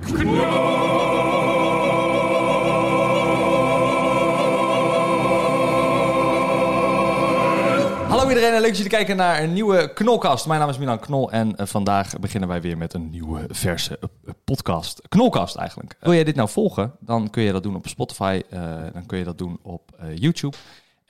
Hallo iedereen en leuk dat jullie kijken naar een nieuwe Knolkast. Mijn naam is Milan Knol en eh, vandaag beginnen wij weer met een nieuwe verse eh, eh, podcast. Knolkast eigenlijk. Wil jij dit nou volgen, dan kun je dat doen op Spotify, dan kun je dat doen op YouTube.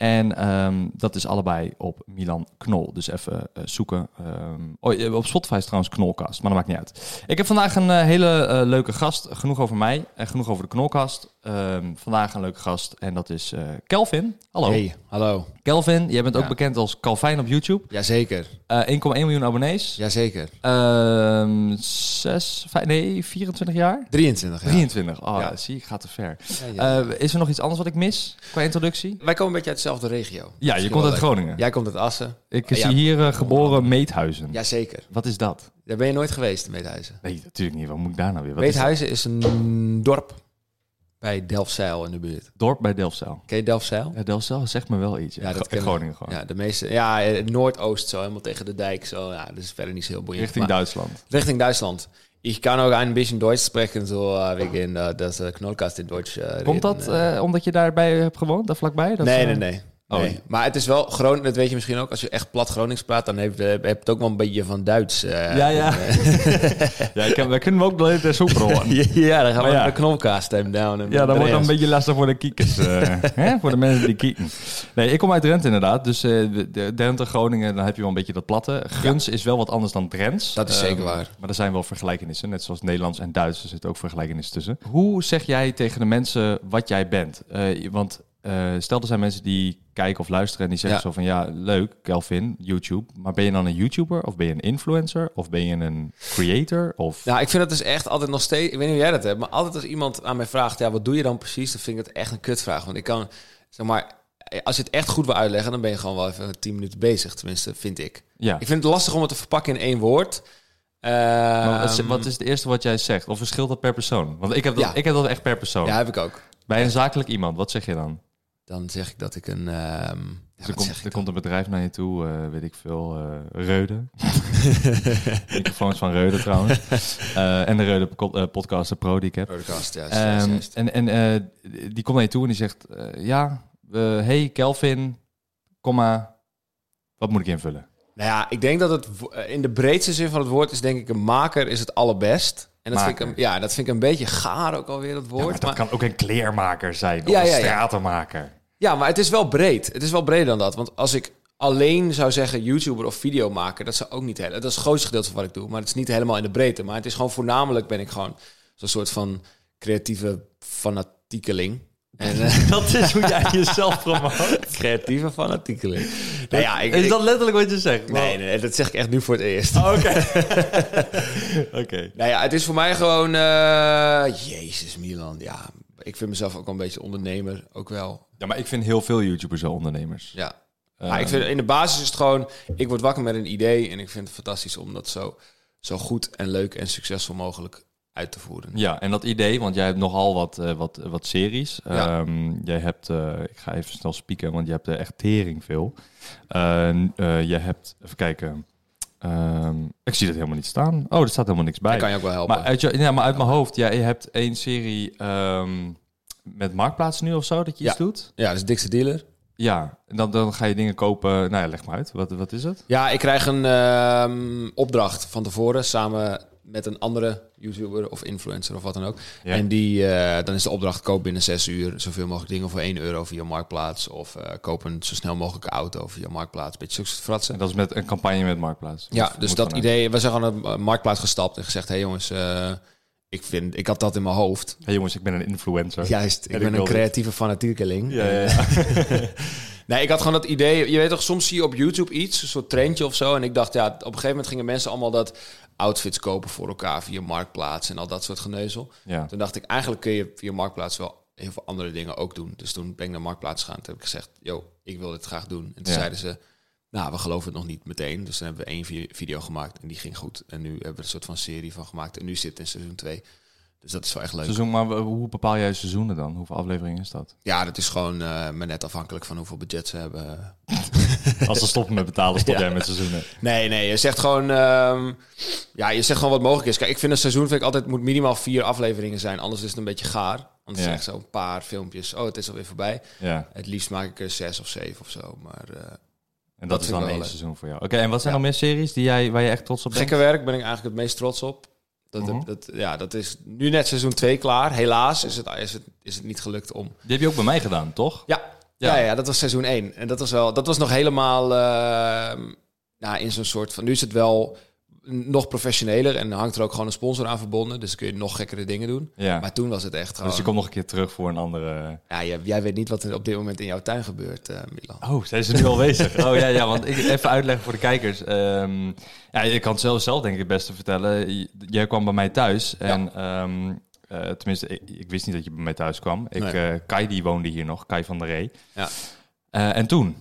En ehm, dat is allebei op Milan Knol. Dus even eh, zoeken. Ehm, oh, op Spotify is trouwens Knolkast, maar dat maakt niet uit. Ik heb vandaag een eh, hele eh, leuke gast. Genoeg over mij en genoeg over de Knolkast. Ehm, vandaag een leuke gast en dat is eh, Kelvin. Hallo. Hey, hallo. Kelvin, jij bent ook bekend als Calvin op YouTube. Jazeker, Eh 1,1 miljoen abonnees. jazeker. Ehm 6, 5, nee, 24 jaar? 23 jaar. 23. Oh, Ja. zie, ik ga te ver. Ja, ja. Eh, is er nog iets anders wat ik mis qua introductie? Wij komen een beetje uit dezelfde regio. Ja, je komt uit leuk. Groningen. Jij komt uit Assen. Ik Ja. zie hier eh, geboren Meethuizen. Jazeker. Wat is dat? Daar ben je nooit geweest, in Meethuizen. Nee, natuurlijk niet. Wat moet ik daar nou weer? Wat Meethuizen is, een dorp bij Delfzijl in de buurt. Dorp bij Delfzijl. Ken je Delfzijl? Ja, Delfzijl zegt me wel iets. Ja, Ja, dat Gro- kennen- Groningen gewoon. Ja, de meeste. Ja, eh, Noordoost zo, helemaal tegen de dijk zo. Ja, dat is verder niet zo heel boeiend. Richting Maar- Duitsland. Richting Duitsland. Ik kan ook een beetje Duits spreken, zo uh, wegen dat uh, Knolkast in Duits. eh, reden, Komt dat omdat je daarbij hebt gewoond, daar vlakbij? Dat, nee, eh, nee, nee. Oh, nee. Maar het is wel Groningen, dat weet je misschien ook. Als je echt plat Gronings praat, dan heb je, heb je het ook wel een beetje van Duits. eh. Ja, ja. ja, ik heb, wij kunnen we ook wel even soep rollen. ja, dan gaan we ja. de hem down. Ja, dat wordt dan een beetje lastig voor de kiekers. eh, hè? Voor de mensen die kieken. Nee, ik kom uit Drenthe inderdaad. Dus eh, de- de Drenthe, Groningen, dan heb je wel een beetje dat platte. Guns is wel wat anders dan Drents. Dat is Ehm, zeker waar. Maar er zijn wel vergelijkenissen. Net zoals Nederlands en Duits. Er zitten ook vergelijkenissen tussen. Hoe zeg jij tegen de mensen wat jij bent? Eh, want eh, stel er zijn mensen die kijken of luisteren en die zeggen Ja. zo van... Ja, leuk, Kelvin, YouTube. Maar ben je dan een YouTuber? Of ben je een influencer? Of ben je een creator? Of... Nou, ik vind het dus echt altijd nog steeds... Ik weet niet hoe jij dat hebt, maar altijd als iemand aan mij vraagt... Ja, wat doe je dan precies? Dan vind ik het echt een kutvraag. Want ik kan, zeg maar... Als je het echt goed wil uitleggen, dan ben je gewoon wel even tien minuten bezig. Tenminste, vind ik. ja. Ik vind het lastig om het te verpakken in één woord. Wat is- Ehm, wat is het eerste wat jij zegt? Of verschilt dat per persoon? Want ik heb dat, Ja. ik heb dat echt per persoon. Ja, heb ik ook. Bij een zakelijk iemand, wat zeg je dan? Dan zeg ik dat ik een... ehm, ja, Dus er komt, er komt een bedrijf naar je toe, eh, weet ik veel, eh Reude. Microfoons van Reude trouwens. Eh, en de Reude po- eh, Podcaster Pro die ik heb. Podcast, juist, Ehm, juist, juist. en en eh, die komt naar je toe en die zegt, eh, ja, hey Kelvin, kom maar, wat moet ik invullen? Nou ja, ik denk dat het in de breedste zin van het woord is denk ik een maker is het allerbest. En dat vind, ik een, ja, dat vind ik een beetje gaar ook alweer, dat woord. maar maar, dat kan ook een kleermaker zijn, of Ja, een ja, ja. stratenmaker. Ja, maar het is wel breed. Het is wel breder dan dat. Want als ik alleen zou zeggen YouTuber of videomaker, dat zou ook niet helemaal... Dat is het grootste gedeelte van wat ik doe, maar het is niet helemaal in de breedte. Maar het is gewoon voornamelijk ben ik gewoon zo'n soort van creatieve fanatiekeling. En, eh, Dat is hoe jij jezelf promoot. creatieve fanatiekeling. Nou ja, ik, is dat letterlijk wat je zegt? nee, nee, dat zeg ik echt nu voor het eerst. Oh, Oké. Oké. Nou ja, het is voor mij gewoon... eh, Jezus, Milan. Ja, ik vind mezelf ook een beetje ondernemer. Ook wel. Ja, maar ik vind heel veel YouTubers wel ondernemers. Ja. Eh, maar ik vind, in de basis is het gewoon... Ik word wakker met een idee. En ik vind het fantastisch om dat zo, zo goed en leuk en succesvol mogelijk uit te voeren. Ja, en dat idee, want jij hebt nogal wat, eh, wat, wat series. Ja. Ehm, jij hebt, eh, ik ga even snel spieken, want je hebt er echt tering veel. Uh, je hebt, even kijken. Ehm, ik zie dat helemaal niet staan. Oh, er staat helemaal niks bij. Dat kan je ook wel helpen. Maar uit, je, ja, maar uit mijn hoofd, ja, je hebt één serie ehm, met Marktplaats nu of zo, dat je iets Ja. doet. Ja, is dikste dealer. Ja, en dan, dan ga je dingen kopen. Nou ja, leg maar uit. Wat, wat is het? Ja, ik krijg een ehm, opdracht van tevoren samen met een andere YouTuber of influencer of wat dan ook. Ja. En die, eh, dan is de opdracht koop binnen zes uur zoveel mogelijk dingen voor 1 euro via Marktplaats. Of eh, koop een zo snel mogelijke auto via Marktplaats. Beetje zulke soort fratsen. En dat is met een campagne met Marktplaats. Ja, dus dat idee. We zijn gewoon naar de Marktplaats gestapt en gezegd: hé hey jongens, eh, ik, vind, ik had dat in mijn hoofd. Hey jongens, ik ben een influencer. Juist, ik En ik ben een creatieve fanatiekeling. Ja, ja, ja. Nee, ik had gewoon dat idee. Je weet toch, soms zie je op YouTube iets, een soort trendje of zo. En ik dacht, ja, op een gegeven moment gingen mensen allemaal dat outfits kopen voor elkaar via Marktplaats en al dat soort geneuzel. Ja. Toen dacht ik, eigenlijk kun je via Marktplaats wel heel veel andere dingen ook doen. Dus toen ben ik naar Marktplaats gegaan. Toen heb ik gezegd, yo, ik wil dit graag doen. En toen zeiden ze, nou, we geloven het nog niet meteen. Dus dan hebben we één vi- video gemaakt en die ging goed. En nu hebben we een soort van serie van gemaakt. En nu zit het in seizoen 2. Dus dat is wel echt leuk. Seizoen, maar hoe bepaal jij seizoenen dan? Hoeveel afleveringen is dat? Ja, dat is gewoon eh maar net afhankelijk van hoeveel budget ze hebben. Als ze stoppen met betalen, stop Ja. jij met seizoenen. Nee, nee, je zegt gewoon, ehm, ja, je zegt gewoon wat mogelijk is. Kijk, ik vind een seizoen vind ik altijd moet minimaal vier afleveringen zijn, anders is het een beetje gaar. Anders Ja. zeg ik zo een paar filmpjes. Oh, het is alweer voorbij. Ja, Het liefst maak ik er zes of zeven of zo. Maar eh, en dat, Dat is dan één leuk. seizoen voor jou. Oké, en wat zijn Ja. nog meer series die jij, waar je echt trots op bent? gekke werk ben ik eigenlijk het meest trots op. Dat, Mhm. dat, ja, dat is nu net seizoen 2 klaar. Helaas is het, is, het, is het niet gelukt om. Die heb je ook bij mij gedaan, toch? Ja, Ja. ja. ja, dat was seizoen 1. En dat was wel, dat was nog helemaal ehm, nou, in zo'n soort van. Nu is het wel nog professioneler en hangt er ook gewoon een sponsor aan verbonden. Dus kun je nog gekkere dingen doen. Ja. Maar toen was het echt gewoon. Dus je komt nog een keer terug voor een andere... ja, jij, jij weet niet wat er op dit moment in jouw tuin gebeurt, eh, Milan. Oh, zijn ze nu al bezig? Oh ja, ja, want ik even uitleggen voor de kijkers. Ehm, ja, je kan het zelf, zelf denk ik het beste vertellen. Jij kwam bij mij thuis en ehm, eh, tenminste, ik, ik wist niet dat je bij mij thuis kwam. Ik, Nee. eh, Kai die woonde hier nog, Kai van der Ree. Ja. En toen,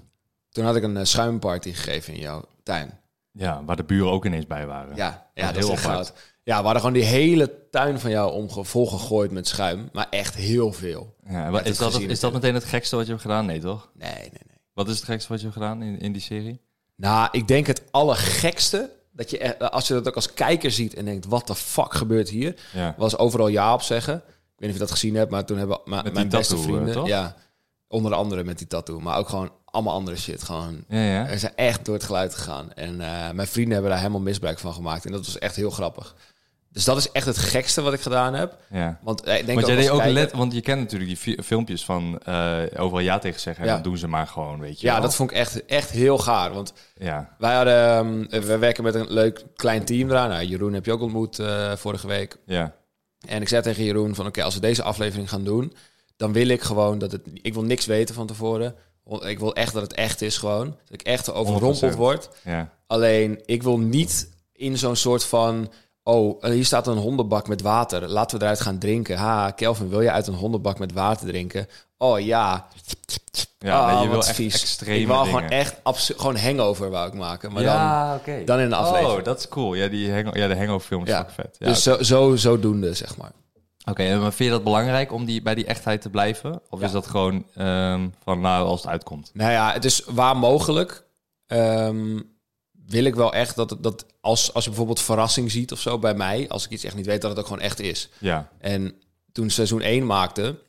Toen had ik een schuimparty gegeven in jouw tuin. Ja, waar de buren ook ineens bij waren. Ja, ja dat is heel goud. Ja, we hadden gewoon die hele tuin van jou omge volgegooid met schuim. Maar echt heel veel. Ja, is, dat, is dat meteen het gekste wat je hebt gedaan? Nee, toch? Nee, nee, nee. Wat is het gekste wat je hebt gedaan in, in die serie? Nou, ik denk het allergekste... Dat je, echt- als je dat ook als kijker ziet en denkt... wat de fuck gebeurt hier? Ja. Was overal ja op zeggen. Ik weet niet of je dat gezien hebt, maar toen hebben ma- die mijn beste tattoo, eh, vrienden... toch? ja, onder andere met die tattoo. Maar ook gewoon allemaal andere shit. Gewoon, Ja, ja. we zijn echt door het geluid gegaan. En eh, mijn vrienden hebben daar helemaal misbruik van gemaakt. En dat was echt heel grappig. Dus dat is echt het gekste wat ik gedaan heb. ja. Want eh, ik denk Want jij deed ook kijker- let, want je kent natuurlijk die fi- filmpjes van eh, overal ja tegen zeggen. En Ja. dan doen ze maar gewoon, weet je. Ja, wel. dat vond ik echt, echt heel gaar. Want Ja, wij hadden, ehm, we werken met een leuk klein team eraan. Nou, Jeroen heb je ook ontmoet vorige week. ja. En ik zei tegen Jeroen van, oké, als we deze aflevering gaan doen, dan wil ik gewoon dat het, ik wil niks weten van tevoren. Ik wil echt dat het echt is gewoon. Dat ik echt overrompeld 100%. word. ja. Alleen, ik wil niet in zo'n soort van... Oh, hier staat een hondenbak met water. Laten we eruit gaan drinken. Ha, Kelvin, wil je uit een hondenbak met water drinken? Oh ja. Ja, Ah, nee, je wil wat echt vies. extreme Ik wil dingen. gewoon echt gewoon hangover wou ik maken. Maar ja, oké. dan, dan in een aflevering. Oh, dat is cool. Ja, die hang ja, de hangover film is ja. ook vet. Ja, dus zo, zo, zodoende, zeg maar. Oké, en maar vind je dat belangrijk om die, bij die echtheid te blijven? Of Ja. is dat gewoon ehm, van nou, als het uitkomt? Nou ja, het is waar mogelijk. ehm, wil ik wel echt dat, dat als, als je bijvoorbeeld verrassing ziet of zo bij mij, als ik iets echt niet weet, dat het ook gewoon echt is. Ja, En toen seizoen 1 maakte,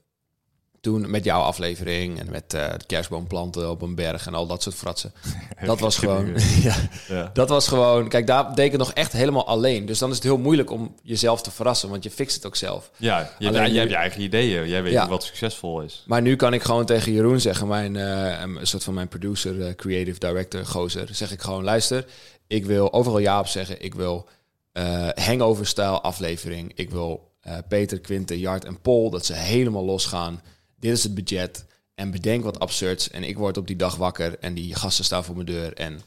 toen met jouw aflevering en met eh, de kerstboomplanten op een berg en al dat soort fratsen. dat was gewoon, ja, ja. dat was gewoon, kijk, daar deed ik het nog echt helemaal alleen. Dus dan is het heel moeilijk om jezelf te verrassen, want je fixt het ook zelf. ja je, Alleen hebt je eigen ideeën. Jij weet Ja. wat succesvol is. Maar nu kan ik gewoon tegen Jeroen zeggen, mijn, eh, een soort van mijn producer, eh, creative director, gozer, zeg ik gewoon, luister, ik wil overal ja op zeggen. Ik wil hangover-stijl aflevering. Ik wil Peter, Quinten, Jart en Paul, dat ze helemaal losgaan. Dit is het budget. En bedenk wat absurds. En ik word op die dag wakker en die gasten staan voor mijn deur en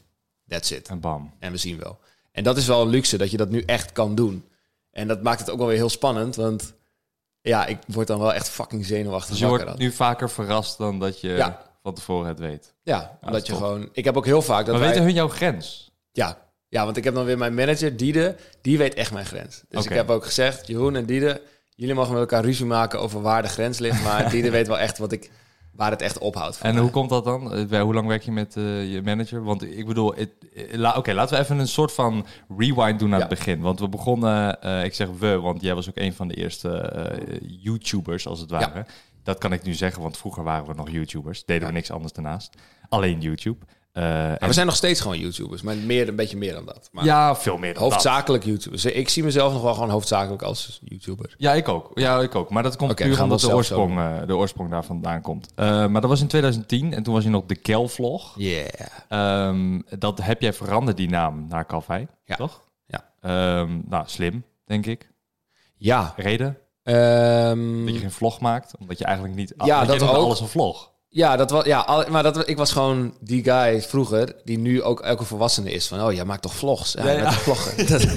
that's it. En bam. En we zien wel. En dat is wel een luxe, dat je dat nu echt kan doen. En dat maakt het ook wel weer heel spannend, want ja, ik word dan wel echt fucking zenuwachtig Dus je wordt dan. nu vaker verrast dan dat je Ja. van tevoren het weet. Ja, dat omdat is je top. gewoon... Ik heb ook heel vaak dat maar wij... weten hun jouw grens? Ja, ja, want ik heb dan weer mijn manager, Diede. Die weet echt mijn grens. Dus ik heb ook gezegd, Jeroen en Diede... Jullie mogen met elkaar ruzie maken over waar de grens ligt. Maar Diede weet wel echt wat ik, waar het echt ophoudt. En mij. hoe komt dat dan? Eh, bij- Hoe lang werk je met eh, je manager? Want ik bedoel, eh, la- oké, laten we even een soort van rewind doen naar Ja. het begin. Want we begonnen, ik zeg we, want jij was ook een van de eerste YouTubers als het ware. Dat kan ik nu zeggen, want vroeger waren we nog YouTubers. Deden we niks anders daarnaast. Alleen YouTube. Maar en- we zijn nog steeds gewoon YouTubers. Maar meer, een beetje meer dan dat. Maar ja, veel meer dan dat. hoofdzakelijk YouTubers. Ik zie mezelf nog wel gewoon hoofdzakelijk als YouTuber. Ja, ik ook. Ja, ik ook. Maar dat komt Oké, puur omdat de oorsprong, eh, de oorsprong daar vandaan komt. Eh, maar dat was in 2010 en toen was je nog de Kel-vlog. Yeah. Ehm, dat heb jij veranderd, die naam, naar Calvijn, Ja. toch? Ja. Ehm, nou, slim, denk ik. Ja. Reden? ehm, Dat je geen vlog maakt, omdat je eigenlijk niet... Ja, dat ook. alles een vlog. Ja, dat was, ja maar dat, ik was gewoon die guy vroeger, die nu ook elke volwassene is. Van, oh, jij maakt toch vlogs? Ja, Ja, ja. vloggen. Dat-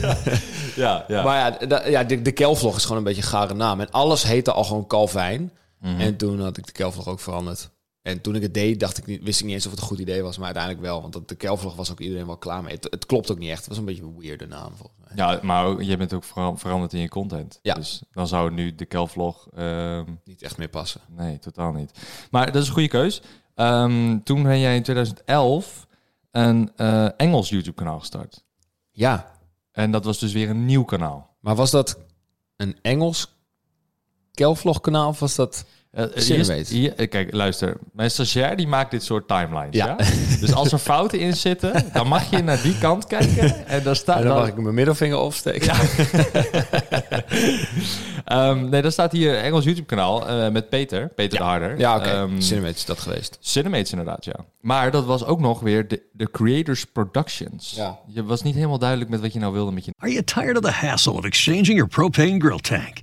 Ja, ja. Maar ja, ja de, de Kelvlog is gewoon een beetje een gare naam. En alles heette al gewoon Calvijn. Mhm. En toen had ik de Kelvlog ook veranderd. En toen ik het deed, dacht ik niet, wist ik niet eens of het een goed idee was. Maar uiteindelijk wel. Want dat- de Kelvlog was ook iedereen wel klaar mee. Het, het klopt ook niet echt. Het was een beetje een weirde naam volgens mij. ja, maar ook, je bent ook vera- veranderd in je content. Ja. Dus dan zou nu de Kelvlog... ehm Niet echt meer passen. nee, totaal niet. Maar dat is een goede keus. Ehm, toen ben jij in 2011 een eh, Engels YouTube-kanaal gestart. Ja, En dat was dus weer een nieuw kanaal. maar was dat een Engels Kelvlog kanaal of was dat... Eh, eh, hier- eh, kijk, luister. Mijn stagiair die maakt dit soort timelines. Ja. Ja. Dus als er fouten in zitten, dan mag je naar die kant kijken. En daar staat En dan dan- mag ik mijn middelvinger opsteken. Ehm, nee, dan staat hier Engels YouTube-kanaal eh, met Peter. Peter de Harder. Ja, oké. Ehm, Cinemates is dat geweest. Cinemates inderdaad, ja. Maar dat was ook nog weer de, de Creators Productions. Ja. Je was niet helemaal duidelijk met wat je nou wilde met je... Are you tired of the hassle of exchanging your propane grill tank?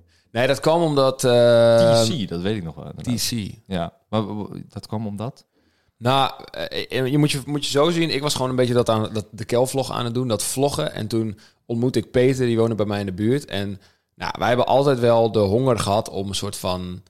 Nee, dat kwam omdat... eh, TC, dat weet ik nog wel. inderdaad. TC. Ja, maar dat kwam omdat... Nou, eh, je moet, je moet je zo zien. Ik was gewoon een beetje dat aan dat de Kel-vlog aan het doen, dat vloggen. En toen ontmoette ik Peter, die woonde bij mij in de buurt. En nou, wij hebben altijd wel de honger gehad om een soort van,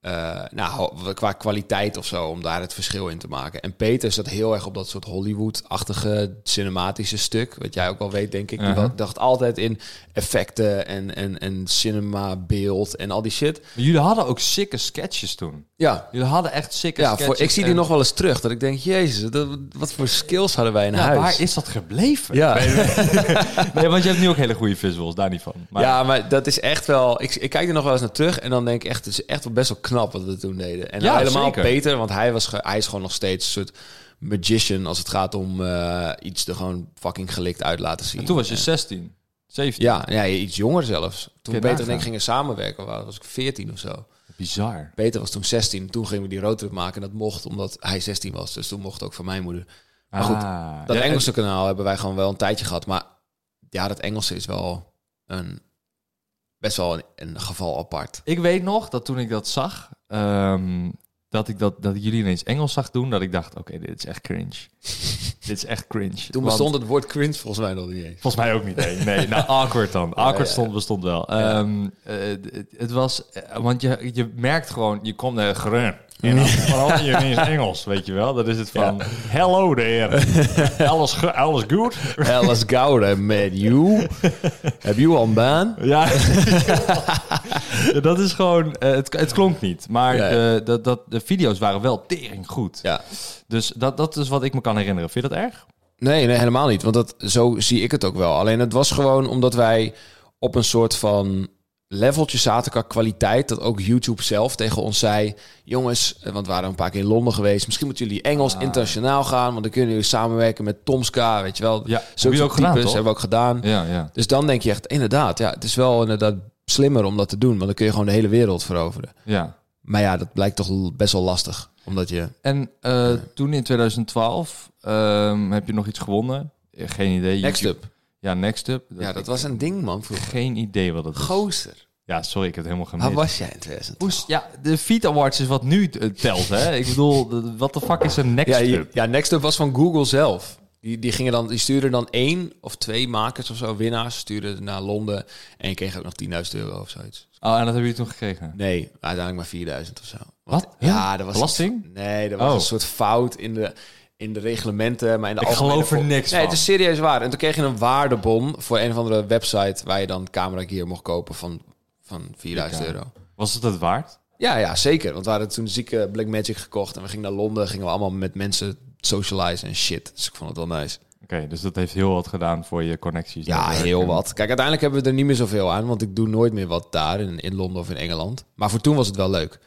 eh, nou, qua kwaliteit of zo, om daar het verschil in te maken. En Peter zat heel erg op dat soort Hollywood-achtige cinematische stuk, wat jij ook wel weet, denk ik. Wel- dacht altijd in effecten en, en, en cinema, beeld en al die shit. Maar jullie hadden ook sikke sketches toen. Ja, Jullie hadden echt sikke ja sketches. voor, ik zie die nog wel eens terug. Dat ik denk, jezus, dat, wat voor skills hadden wij in Ja, huis. waar is dat gebleven? Ja. Nee, want je hebt nu ook hele goede visuals, daar niet van. Maar ja, maar dat is echt wel... Ik, ik kijk er nog wel eens naar terug en dan denk ik echt... Het is echt wel best wel knap wat we toen deden. En Ja, helemaal zeker. Peter, want hij, was ge- hij is gewoon nog steeds een soort magician... als het gaat om eh, iets er gewoon fucking gelikt uit laten zien. En toen was je En- 16, 17. Ja, ja, iets jonger zelfs. Toen Peter en ik gingen samenwerken, wa- was ik 14 of zo. Bizar. Peter was toen 16. Toen gingen we die roadtrip maken en dat mocht omdat hij 16 was. Dus toen mocht ook van mijn moeder. Maar goed, Ah, Dat ja, Engelse kanaal hebben wij gewoon wel een tijdje gehad. Maar ja, dat Engelse is wel een best wel een, een geval apart. Ik weet nog dat toen ik dat zag, ehm, dat ik dat, dat ik jullie ineens Engels zag doen, dat ik dacht, oké, dit is echt cringe. dit is echt cringe. Toen Want- bestond het woord cringe volgens mij nog niet eens. Volgens mij ook niet. Nee, nee nou, awkward dan. Awkward ja. stond, bestond wel. Ja. Ehm, eh, het, het was, eh, want je, je merkt gewoon, je komt naar grun. En dan vooral ineens Engels, weet je wel. Dat is het van, hello there. alles, alles goed? Alice Gouda met you. Heb je al een baan? Ja. Dat is gewoon, eh, het, het klonk niet. Maar de, dat, dat, de video's waren wel tering goed. Ja. Dus dat, dat is wat ik me kan herinneren. Vind je dat erg? Nee, nee, helemaal niet. Want dat, zo zie ik het ook wel. Alleen het was gewoon omdat wij op een soort van leveltje zaten qua kwaliteit. Dat ook YouTube zelf tegen ons zei... Jongens, eh, want we waren een paar keer in Londen geweest. Misschien moeten jullie Engels internationaal gaan. Want dan kunnen jullie samenwerken met Tomska, weet je wel. Ja, Zulke hebben types toch? we ook gedaan. Ja, ja. Dus dan denk je echt, inderdaad, ja, het is wel inderdaad slimmer om dat te doen. Want dan kun je gewoon de hele wereld veroveren. ja. Maar ja, dat blijkt toch best wel lastig. Omdat je... En eh, toen in 2012 ehm, heb je nog iets gewonnen. Eh, Geen idee. Next YouTube- Up. Ja, Next Up. Ja, dat was een ding, man. Vroeger. Geen idee wat dat is. Gozer. Ja, sorry, ik heb het helemaal gemist. Waar was jij in 2000? Hoe- Ja, de Feet Awards is wat nu eh, telt, hè? Ik bedoel, wat de fuck is een Next Ja, Up? ja, Next Up was van Google zelf. Die, die, gingen dan, die stuurden dan één of twee makers of zo, winnaars, stuurden naar Londen. En je kreeg ook nog 10.000 euro of zoiets. Oh, en dat hebben jullie toen gekregen? Nee, uiteindelijk maar 4000 of zo. Wat? Ja, er was Belasting? nee, er was Oh. een soort fout in de, in de reglementen. Maar in de Ik geloof er niks Nee, van. het is serieus waar. En toen kreeg je een waardebon voor een of andere website... waar je dan camera gear mocht kopen van, van 4000 Ja. euro. Was het het waard? Ja, ja, zeker. Want we hadden toen zieke Blackmagic gekocht... en we gingen naar Londen, gingen we allemaal met mensen socializen en shit. Dus ik vond het wel nice. Oké, dus dat heeft heel wat gedaan voor je connecties. Ja, heel wat. Kijk, uiteindelijk hebben we er niet meer zoveel aan... want ik doe nooit meer wat daar in, in Londen of in Engeland. Maar voor toen was het wel leuk.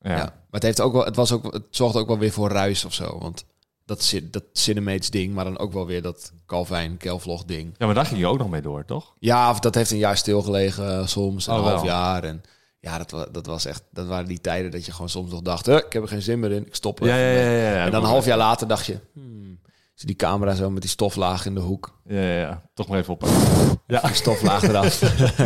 Ja. Ja. Maar het, heeft ook wel, het, was ook, het zorgde ook wel weer voor ruis of zo. Want dat, dat Cinemates ding, maar dan ook wel weer dat Calvin Kelvlog ding. Ja, maar daar ging je ook nog mee door, toch? Ja, of dat heeft een jaar stilgelegen eh, soms, een Oh, half wel. jaar. En ja, dat, dat was echt, dat waren die tijden dat je gewoon soms nog dacht, "Huh, ik heb er geen zin meer in, ik stop er Ja, ja, ja. mee." ja. En dan een half jaar later dacht je, hmm, zie die camera zo met die stoflaag in de hoek. Ja, ja, ja. Toch maar even op. Ja. Die stoflaag eraf.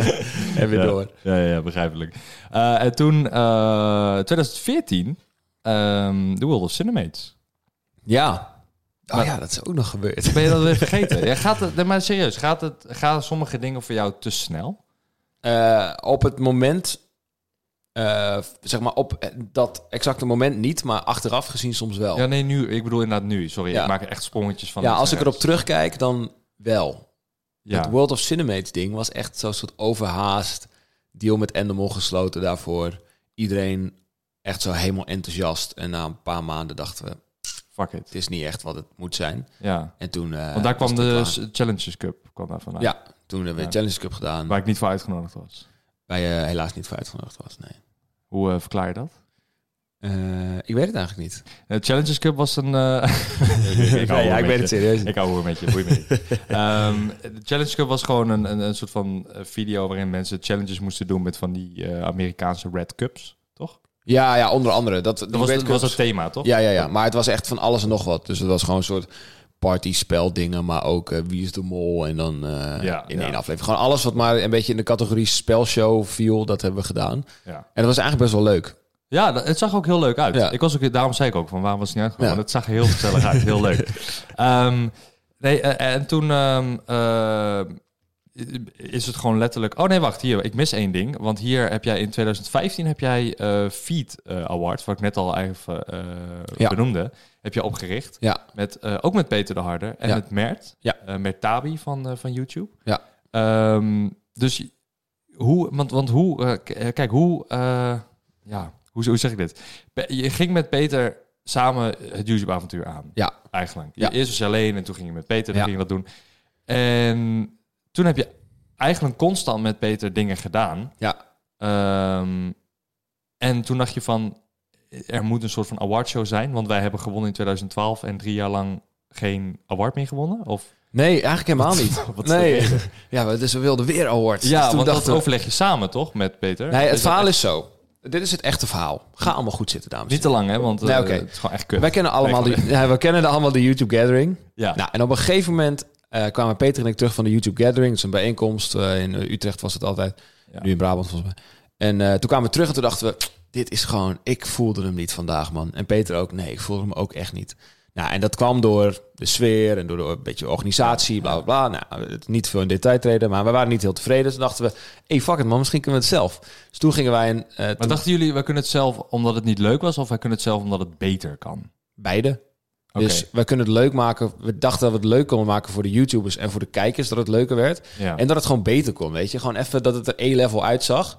en weer ja. door. Ja, ja, begrijpelijk. Eh, en toen, eh 2014, ehm The World of Cinemates. Ja. Oh Maar- ja, dat is ook nog gebeurd. Ben je dat weer vergeten? ja, gaat het, maar serieus, gaat het, gaan sommige dingen voor jou te snel? Eh, op het moment, eh, zeg maar op dat exacte moment niet, maar achteraf gezien soms wel. Ja, Ja, nee, nu. Ik bedoel inderdaad nu. Sorry, Ja. ik maak echt sprongetjes van. iets als ik erop terugkijk, dan wel. Ja. Het World of Cinemates ding was echt zo'n soort overhaast deal met Endemol gesloten daarvoor. Iedereen echt zo helemaal enthousiast. En na een paar maanden dachten we, Fuck it. het is niet echt wat het moet zijn. Ja. En toen... eh, Want daar kwam de klaar. Challenges Cup kwam daar vandaan. Ja, toen hebben we Ja. een Challenge Cup gedaan. Waar ik niet voor uitgenodigd was. Waar je helaas niet voor uitgenodigd was, nee. Hoe eh, verklaar je dat? Eh, ik weet het eigenlijk niet. De Challenges Cup was een... eh, ik hou ja, ik met weet je. het serieus. Ik hou hoor met je, boei me niet. Ehm, de Challenge Cup was gewoon een, een, een soort van video waarin mensen challenges moesten doen met van die eh, Amerikaanse Red Cups, toch? Ja, ja, onder andere. Dat, Dat was, dat was het thema, toch? Ja, ja, ja. Maar het was echt van alles en nog wat. Dus het was gewoon een soort party-spel dingen, maar ook eh, wie is de mol en dan eh, Ja, in ja. één aflevering. Gewoon alles wat maar een beetje in de categorie spelshow viel, dat hebben we gedaan. Ja. En dat was eigenlijk best wel leuk. Ja, dat- het zag ook heel leuk uit. Ja. Ik was ook, daarom zei ik ook van waarom was het niet uitgekomen? Het zag heel gezellig uit, heel leuk. Ehm, nee, eh, en toen ehm, eh, is het gewoon letterlijk. Oh nee, wacht, hier, ik mis één ding. Want hier heb jij in 2015 heb jij eh Feed eh, Award, wat ik net al even eh, Ja. benoemde, heb je opgericht. Ja, Met, ook met Peter de Harder en Ja. met Mert. Ja. Mert Tabi van, van YouTube. Ja. Ehm, dus hoe, want, want hoe, kijk, hoe, ja, hoe, hoe zeg ik dit? Je ging met Peter samen het YouTube-avontuur aan, ja, eigenlijk. Ja. Eerst was je alleen en toen ging je met Peter, dan Ja. ging je dat doen. En toen heb je eigenlijk constant met Peter dingen gedaan. ja. Ehm, en toen dacht je van, er moet een soort van awardshow zijn, want wij hebben gewonnen in 2012 en drie jaar lang geen award meer gewonnen? Of Nee, eigenlijk helemaal niet. Wat de nee. Ja, dus we wilden weer awards. ja, Dus toen want dat we- overleg je samen toch met Peter? Nee, het dat verhaal echt- is zo. Dit is het echte verhaal. Ga allemaal goed zitten, dames. niet te lang, hè? Want eh, Nee, oké. het is gewoon echt kut. Wij kennen allemaal, Nee, ja, we kennen allemaal de YouTube Gathering. Ja. Nou, en op een gegeven moment eh, kwamen Peter en ik terug van de YouTube Gathering. Dat is een bijeenkomst. eh, in Utrecht was het altijd. Ja. Nu in Brabant volgens mij. En eh, toen kwamen we terug en toen dachten we... Dit is gewoon... Ik voelde hem niet vandaag, man. En Peter ook. Nee, ik voelde hem ook echt niet. Nou, en dat kwam door de sfeer en door de, een beetje organisatie, bla bla bla. Nou, het- niet veel in detail treden, maar we waren niet heel tevreden. Dus dachten we, hey, fuck it man, misschien kunnen we het zelf. Dus toen gingen wij een... Maar dachten jullie, wij kunnen het zelf omdat het niet leuk was, of wij kunnen het zelf omdat het beter kan? Beide. Dus wij kunnen het leuk maken. We dachten dat we het leuk konden maken voor de YouTubers en voor de kijkers, dat het leuker werd. Ja. En dat het gewoon beter kon, weet je. Gewoon even dat het er E-level uitzag.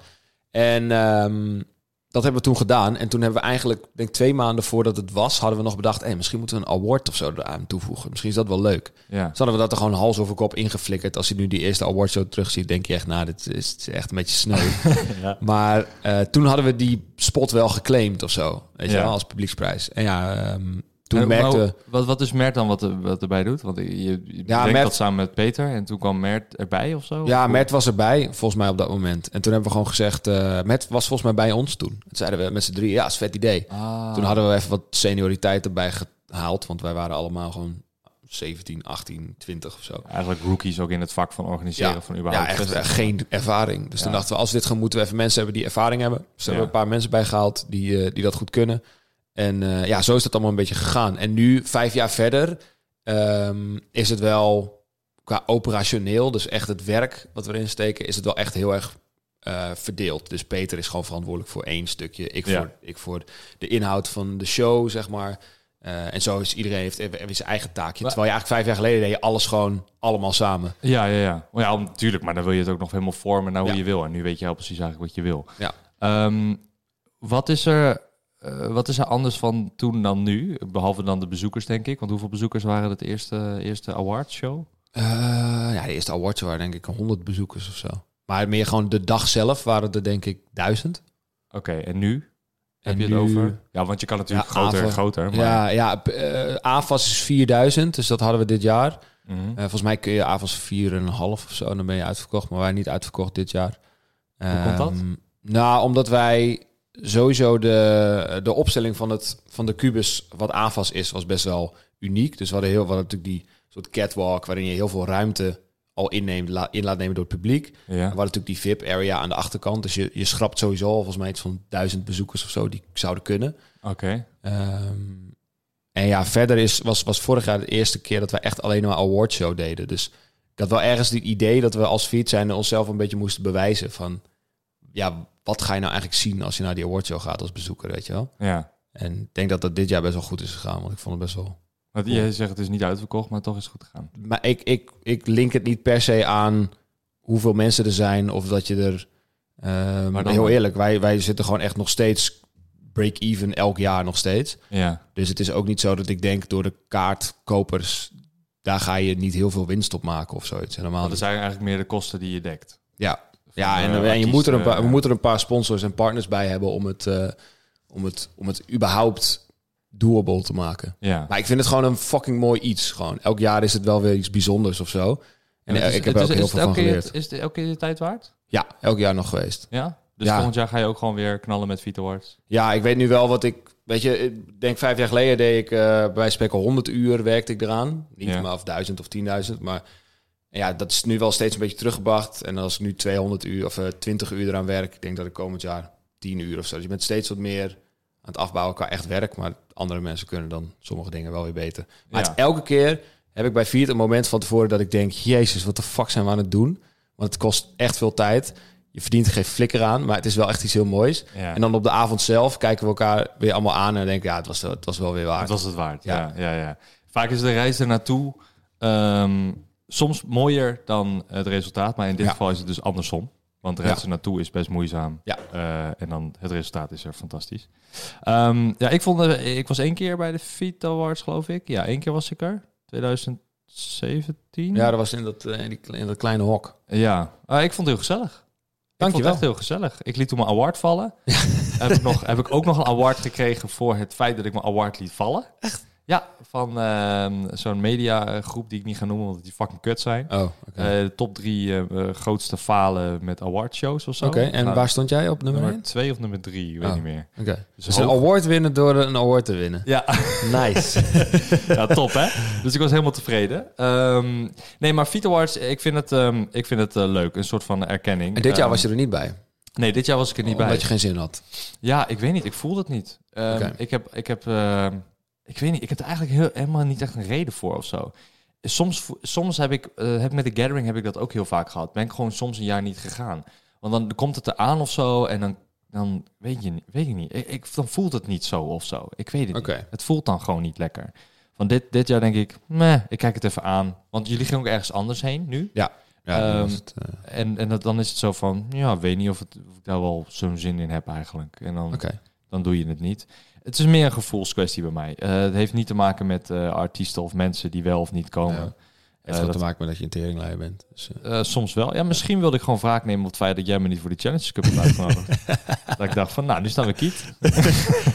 En ehm, dat hebben we toen gedaan. En toen hebben we eigenlijk, denk twee maanden voordat het was, hadden we nog bedacht, hey, misschien moeten we een award of zo eraan toevoegen. Misschien is dat wel leuk. ja. Dus hadden we dat er gewoon hals over kop ingeflikkerd. Als je nu die eerste awardshow terugziet, denk je echt, nou, dit is echt een beetje sneu. Ja. Maar eh, toen hadden we die spot wel geclaimd of zo, weet je Ja. wel, als publieksprijs. En ja, ehm, toen En, merkte... maar wat, wat is Mert dan wat, wat erbij doet? Want je, je Ja, Mert- dat samen met Peter en toen kwam Mert erbij of zo? Ja, Of- Mert was erbij, volgens mij op dat moment. En toen hebben we gewoon gezegd... eh Mert was volgens mij bij ons toen. Toen zeiden we met z'n drie, ja, is een vet idee. Ah. Toen hadden we even wat senioriteit erbij gehaald. Want wij waren allemaal gewoon 17, 18, 20 of zo. Eigenlijk rookies ook in het vak van organiseren Ja, van ja überhaupt echt festivals. geen ervaring. Dus toen Ja. dachten we, als we dit gaan, moeten we even mensen hebben die ervaring hebben. Dus Ja. hebben we een paar mensen bijgehaald die, eh, die dat goed kunnen. En eh, ja, zo is dat allemaal een beetje gegaan. En nu, vijf jaar verder, ehm, is het wel qua operationeel, dus echt het werk wat we erin steken, is het wel echt heel erg eh, verdeeld. Dus Peter is gewoon verantwoordelijk voor één stukje. Ik, Ja. voor, ik voor de inhoud van de show, zeg maar. Eh, en zo is iedereen heeft zijn eigen taakje. Maar- Terwijl je eigenlijk vijf jaar geleden deed je alles gewoon allemaal samen. Ja, ja, ja. Oh, ja, natuurlijk. Maar dan wil je het ook nog helemaal vormen naar hoe Ja. je wil. En nu weet je heel precies eigenlijk wat je wil. Ja. Ehm, wat, is er, eh, wat is er anders van toen dan nu? Behalve dan de bezoekers, denk ik. Want hoeveel bezoekers waren het eerste, eerste awardshow? Eh, ja, de eerste awards waren denk ik 100 bezoekers of zo. Maar meer gewoon de dag zelf waren er denk ik duizend. Oké, en nu? Heb je het over? Ja, want je kan natuurlijk Ja, groter en groter. Maar, Ja, ja eh, AFAS is 4000, dus dat hadden we dit jaar. Mhm. Volgens mij kun je AFAS 4,5 of zo, dan ben je uitverkocht. Maar wij niet uitverkocht dit jaar. Hoe komt dat? Ehm, Nou, omdat wij sowieso de, de opstelling van, het, van de kubus, wat AFAS is, was best wel uniek. Dus we hadden, heel, we hadden natuurlijk die soort catwalk, waarin je heel veel ruimte al inneemt, la- in laat nemen door het publiek. ja. We hadden natuurlijk die VIP-area aan de achterkant. Dus je, je schrapt sowieso al volgens mij iets van duizend bezoekers of zo die zouden kunnen. Oké. Ehm, en ja, verder is, was, was vorig jaar de eerste keer dat wij echt alleen maar awardshow deden. Dus ik had wel ergens het idee dat we als fiets zijn onszelf een beetje moesten bewijzen van... Ja, wat ga je nou eigenlijk zien als je naar die awardshow gaat als bezoeker, weet je wel? Ja. En ik denk dat dat dit jaar best wel goed is gegaan, want ik vond het best wel... Want jij zegt het is niet uitverkocht, maar toch is het goed gegaan. Maar ik, ik, ik link het niet per se aan hoeveel mensen er zijn of dat je er... ehm, Maar dan- heel eerlijk, wij, wij zitten gewoon echt nog steeds break-even elk jaar nog steeds. Ja. Dus het is ook niet zo dat ik denk door de kaartkopers, daar ga je niet heel veel winst op maken of zoiets. Helemaal Want dat zijn eigenlijk meer de kosten die je dekt. Ja, ja en, eh, en je moet er een paar, artiesten, we moeten er een paar sponsors en partners bij hebben om het, eh, om het, om het überhaupt doable te maken. Ja. Maar ik vind het gewoon een fucking mooi iets. Gewoon. Elk jaar is het wel weer iets bijzonders of zo. En is- ik heb het er ook is- heel is veel van elke keer- geleerd. Is het elke keer de tijd waard? Ja, elk jaar nog geweest. Ja. Dus Ja. volgend jaar ga je ook gewoon weer knallen met Vito Awards. Ja, ik weet nu wel wat ik... Weet je, ik denk vijf jaar geleden deed ik eh, bij spreken 100 uur werkte ik eraan. Niet maar of 1000 of 10.000, maar ja, dat is nu wel steeds een beetje teruggebracht. En als ik nu 200 uur of eh, 20 uur eraan werk, ik denk dat ik komend jaar 10 uur of zo. Dus je bent steeds wat meer aan het afbouwen qua echt werk, maar andere mensen kunnen dan sommige dingen wel weer beter. Maar Ja. het, elke keer heb ik bij Viert een moment van tevoren dat ik denk, jezus, wat de fuck zijn we aan het doen? Want het kost echt veel tijd. Je verdient er geen flikker aan, maar het is wel echt iets heel moois. Ja. En dan op de avond zelf kijken we elkaar weer allemaal aan en denken, ja, het was, het was wel weer waard. Het was het waard. Ja. Ja. Ja, ja, Vaak is de reis er naartoe ehm, soms mooier dan het resultaat. Maar in dit Ja. geval is het dus andersom. Want de Ja. er naartoe is best moeizaam. Ja. Eh, en dan het resultaat is er fantastisch. Ehm, ja, ik, vond, eh, ik was één keer bij de Vito Awards, geloof ik. Ja, één keer was ik er. 2017. Ja, dat was in dat, eh, in, die, in dat kleine hok. Ja, Ah, ik vond het heel gezellig. Ik vond Dankjewel. het echt heel gezellig. Ik liet toen mijn award vallen. heb, ik nog, heb ik ook nog een award gekregen voor het feit dat ik mijn award liet vallen. Echt? Ja, van ehm, zo'n mediagroep die ik niet ga noemen, omdat die fucking kut zijn. Oh. Eh, de top drie eh, eh, grootste falen met awardshows of zo. Oké, en Nou, waar stond jij op nummer nummer 1? twee of nummer drie, ik weet Oh. niet meer. Oké. Dus Dus een award winnen door een award te winnen. Ja, Nice. ja, top hè. Dus ik was helemaal tevreden. Ehm, nee, maar Vito Awards, ik vind het, ehm, ik vind het leuk. Een soort van erkenning. en dit jaar was je er niet bij, Nee, dit jaar was ik er niet omdat bij. je geen zin had. Ja, ik weet niet. Ik voelde het niet. Ik heb, ik heb, ik weet niet. Ik heb er eigenlijk heel, helemaal niet echt een reden voor of zo. Soms, soms heb ik, eh, heb met de gathering heb ik dat ook heel vaak gehad. Ben ik gewoon soms een jaar niet gegaan. Want dan komt het eraan of zo en dan, dan weet je, niet- weet ik niet. Ik, ik, dan voelt het niet zo of zo. Ik weet het niet. Het voelt dan gewoon niet lekker. Van dit, dit jaar denk ik, meh, ik kijk het even aan. Want jullie gingen ook ergens anders heen nu. Ja, dan Ehm, het, eh, En, en dat, dan is het zo van, ja, weet niet of, het, of ik daar wel zo'n zin in heb eigenlijk. En dan, dan doe je het niet. Het is meer een gevoelskwestie bij mij. Eh, het heeft niet te maken met eh, artiesten of mensen die wel of niet komen. Ja. Eh, Heeft dat- te maken met dat je een teringleier bent. Dus, soms wel. Ja, misschien wilde ik gewoon wraak nemen op het feit dat jij me niet voor die Challenge Cup hebt uitgenodigd. dat ik dacht van, nou, nu staan we kiet.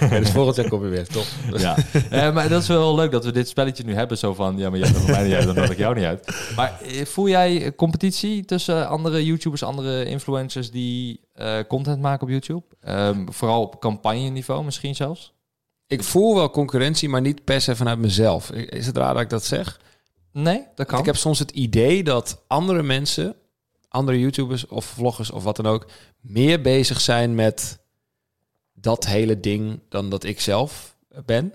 ja, dus volgend jaar kom je weer, toch? ja. Maar dat is wel leuk dat we dit spelletje nu hebben. Zo van, ja, maar jij nodigt mij niet uit, dan nodig ik jou niet uit. Maar voel jij competitie tussen andere YouTubers, andere influencers die content maken op YouTube? Ehm, vooral op campagne-niveau misschien zelfs? Ik voel wel concurrentie, maar niet per se vanuit mezelf. Is het raar dat ik dat zeg? Nee, dat kan. Ik heb soms het idee dat andere mensen, andere YouTubers of vloggers of wat dan ook, meer bezig zijn met dat hele ding dan dat ik zelf ben.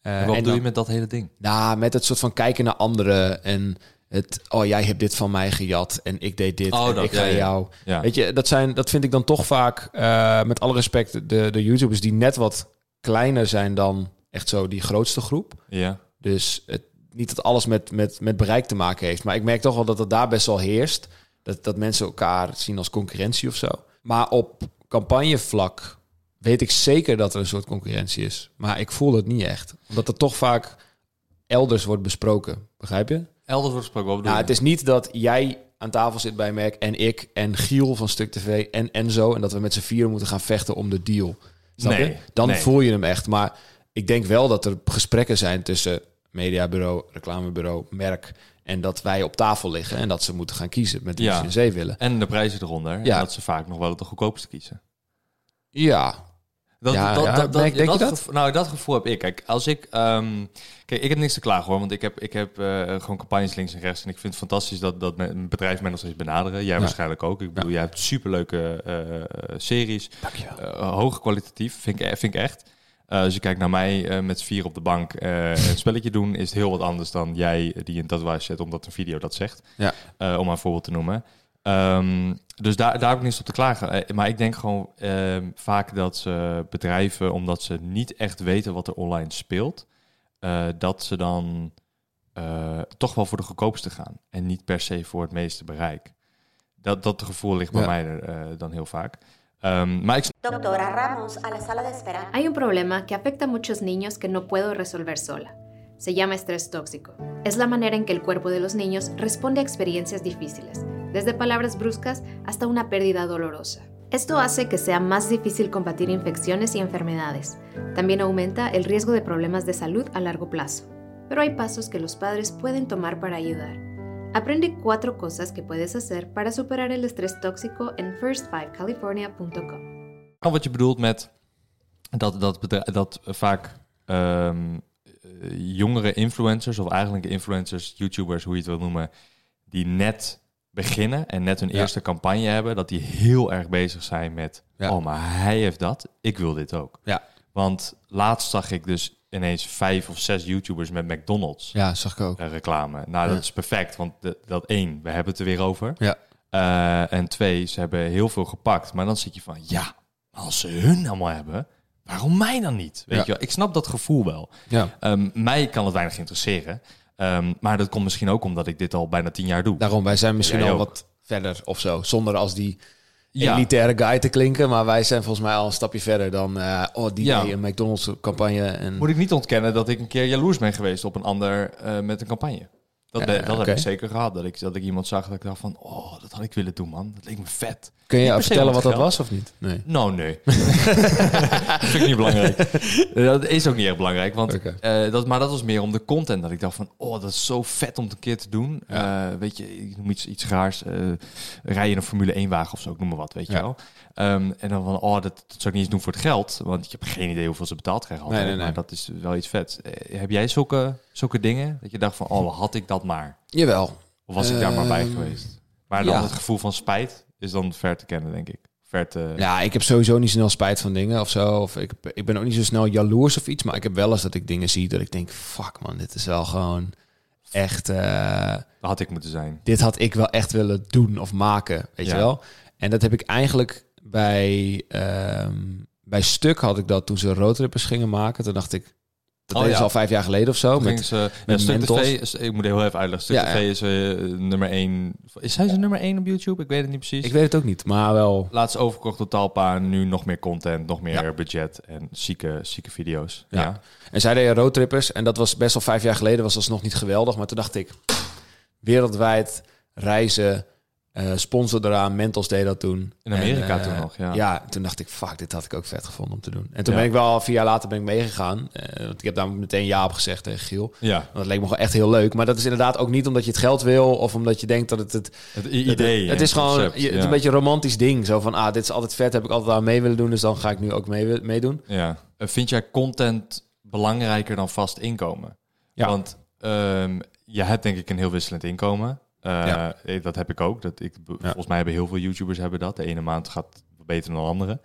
Eh, En wat en doe dan- je met dat hele ding? Nou, met het soort van kijken naar anderen en het, oh jij hebt dit van mij gejat en ik deed dit Oh, en dat, ik ga ja, jou. Ja. Weet je, dat, zijn, dat vind ik dan toch vaak, eh, met alle respect, de, de YouTubers die net wat kleiner zijn dan echt zo die grootste groep. ja. Dus het, niet dat alles met, met, met bereik te maken heeft. Maar ik merk toch wel dat het daar best wel heerst. Dat, dat mensen elkaar zien als concurrentie of zo. Maar op campagnevlak weet ik zeker dat er een soort concurrentie is. Maar ik voel het niet echt. Omdat het toch vaak elders wordt besproken. Begrijp je? Elders wordt gesproken, wat Nou, het is niet dat jij aan tafel zit bij Merk en ik en Giel van Stuk TV en Enzo. En dat we met z'n vieren moeten gaan vechten om de deal. Snap Nee, je? Dan nee. voel je hem echt. Maar ik denk wel dat er gesprekken zijn tussen mediabureau, reclamebureau, merk... en dat wij op tafel liggen en dat ze moeten gaan kiezen met wie Ja. ze in zee willen. En de prijzen eronder. Ja. En dat ze vaak nog wel de goedkoopste kiezen. Ja, Dat, Ja, dat, ja, dat, dat, denk- je dat? gevo- nou, dat gevoel heb ik. Kijk, als ik... ehm, kijk, ik heb niks te klagen hoor. Want ik heb, ik heb eh, gewoon campagnes links en rechts. En ik vind het fantastisch dat, dat mijn bedrijf mij nog steeds benaderen. Jij Ja. waarschijnlijk ook. Ik bedoel, jij hebt superleuke eh series. dankjewel. Eh hoog kwalitatief, vind ik, vind ik echt. Als je kijkt naar mij met vier op de bank een spelletje doen, is het heel wat anders dan jij die een tatoeage zet, omdat een video dat zegt. Ja. Om een voorbeeld te noemen. Ehm, dus daar, daar heb ik niets op te klagen. Eh, maar ik denk gewoon ehm, vaak dat ze bedrijven, omdat ze niet echt weten wat er online speelt, eh, dat ze dan eh, toch wel voor de goedkoopste gaan. En niet per se voor het meeste bereik. Dat, dat gevoel ligt bij Ja. mij er, eh, dan heel vaak. Ehm, maar ik Doctora Ramos, a la sala de espera. Hay un problema que afecta a muchos niños que no puedo resolver sola. Se llama estrés tóxico. Es la manera en que el cuerpo de los niños responde a experiencias difíciles, desde palabras bruscas hasta una pérdida dolorosa. Esto hace que sea más difícil combatir infecciones y enfermedades. También aumenta el riesgo de problemas de salud a largo plazo. Pero hay pasos que los padres pueden tomar para ayudar. Aprende cuatro cosas que puedes hacer para superar el estrés tóxico en first5california.com. snap wat je bedoelt met dat, dat, dat vaak eh, jongere influencers, of eigenlijk influencers, YouTubers, hoe je het wil noemen, die net beginnen en net hun Ja. eerste campagne hebben, dat die heel erg bezig zijn met, Ja. oh, maar hij heeft dat, ik wil dit ook. Ja. Want laatst zag ik dus ineens vijf of zes YouTubers met McDonald's Ja, zag ik ook. eh, reclame. Nou, Ja. dat is perfect, want dat één, we hebben het er weer over. Ja. Eh, en twee, ze hebben heel veel gepakt. Maar dan zit je van, ja, maar als ze hun allemaal hebben, waarom mij dan niet? Weet Ja. je wel? Ik snap dat gevoel wel. Ja. Ehm, mij kan het weinig interesseren. Ehm, maar dat komt misschien ook omdat ik dit al bijna tien jaar doe. Daarom, wij zijn misschien al ook. wat verder of zo. Zonder als die Ja. elitaire guy te klinken. Maar wij zijn volgens mij al een stapje verder dan... eh, oh, die Ja. McDonald's campagne. En... Moet ik niet ontkennen dat ik een keer jaloers ben geweest op een ander eh, met een campagne. Dat, ben- dat heb ik zeker gehad. Dat ik, dat ik iemand zag dat ik dacht van, oh, dat had ik willen doen, man. Dat leek me vet. Kun je vertellen wat dat geld. was of niet? Nee. Nou, nee. dat vind ik niet belangrijk. Dat is ook niet erg belangrijk. Want, eh, dat, maar dat was meer om de content. Dat ik dacht van, oh, dat is zo vet om het een keer te doen. Ja. Eh, weet je, ik noem iets, iets raars. eh rijden in een Formule 1 wagen of zo, ik noem maar wat, weet je wel. Ehm, en dan van, oh, dat, dat zou ik niet eens doen voor het geld. Want je hebt geen idee hoeveel ze betaald krijgen altijd. Nee, nee, nee. Maar dat is wel iets vet. Eh, heb jij zulke, zulke dingen? Dat je dacht van, oh, had ik dat maar. Jawel. Of was ik daar maar bij Ehm, geweest? Maar dan ja. het gevoel van spijt is dan ver te kennen, denk ik. Ver te... Ja, ik heb sowieso niet snel spijt van dingen of zo. Of ik, ik ben ook niet zo snel jaloers of iets. Maar ik heb wel eens dat ik dingen zie dat ik denk... Fuck man, dit is wel gewoon echt... eh, Dat had ik moeten zijn. dit had ik wel echt willen doen of maken, weet Ja. je wel. En dat heb ik eigenlijk bij, ehm, bij Stuk had ik dat toen ze roadtrippers gingen maken. Toen dacht ik, dat Oh, is ja. al vijf jaar geleden of zo. Toen Met, ze, met ja, Stuk. TV, ik moet heel even uitleggen. Stuk Ja, TV is eh, nummer 1. Is hij zijn nummer 1 op YouTube? Ik weet het niet precies. ik weet het ook niet, maar wel... Laatst overgekocht door Talpa. Nu nog meer content, nog meer budget en zieke, zieke video's. Ja. En zij deden roadtrippers en dat was best wel vijf jaar geleden, was dat nog niet geweldig. Maar toen dacht ik, wereldwijd reizen, eh sponsor eraan, Mentos deed dat toen. In Amerika En, eh, toen nog, ja. Ja, toen dacht ik, fuck, dit had ik ook vet gevonden om te doen. En toen Ja. ben ik wel, vier jaar later ben ik meegegaan. Eh, want ik heb daar meteen ja op gezegd tegen Giel. Ja, Want dat leek me gewoon echt heel leuk. Maar dat is inderdaad ook niet omdat je het geld wil of omdat je denkt dat het... Het, het idee. het, en is gewoon concept, je- het ja. een beetje een romantisch ding. Zo van, ah, dit is altijd vet, heb ik altijd aan mee willen doen. Dus dan ga ik nu ook mee, meedoen. Ja. Vind jij content belangrijker dan vast inkomen? Ja. Want ehm, je hebt denk ik een heel wisselend inkomen. Ja. eh, Dat heb ik ook. Dat ik, Volgens mij hebben heel veel YouTubers hebben dat. De ene maand gaat beter dan de andere.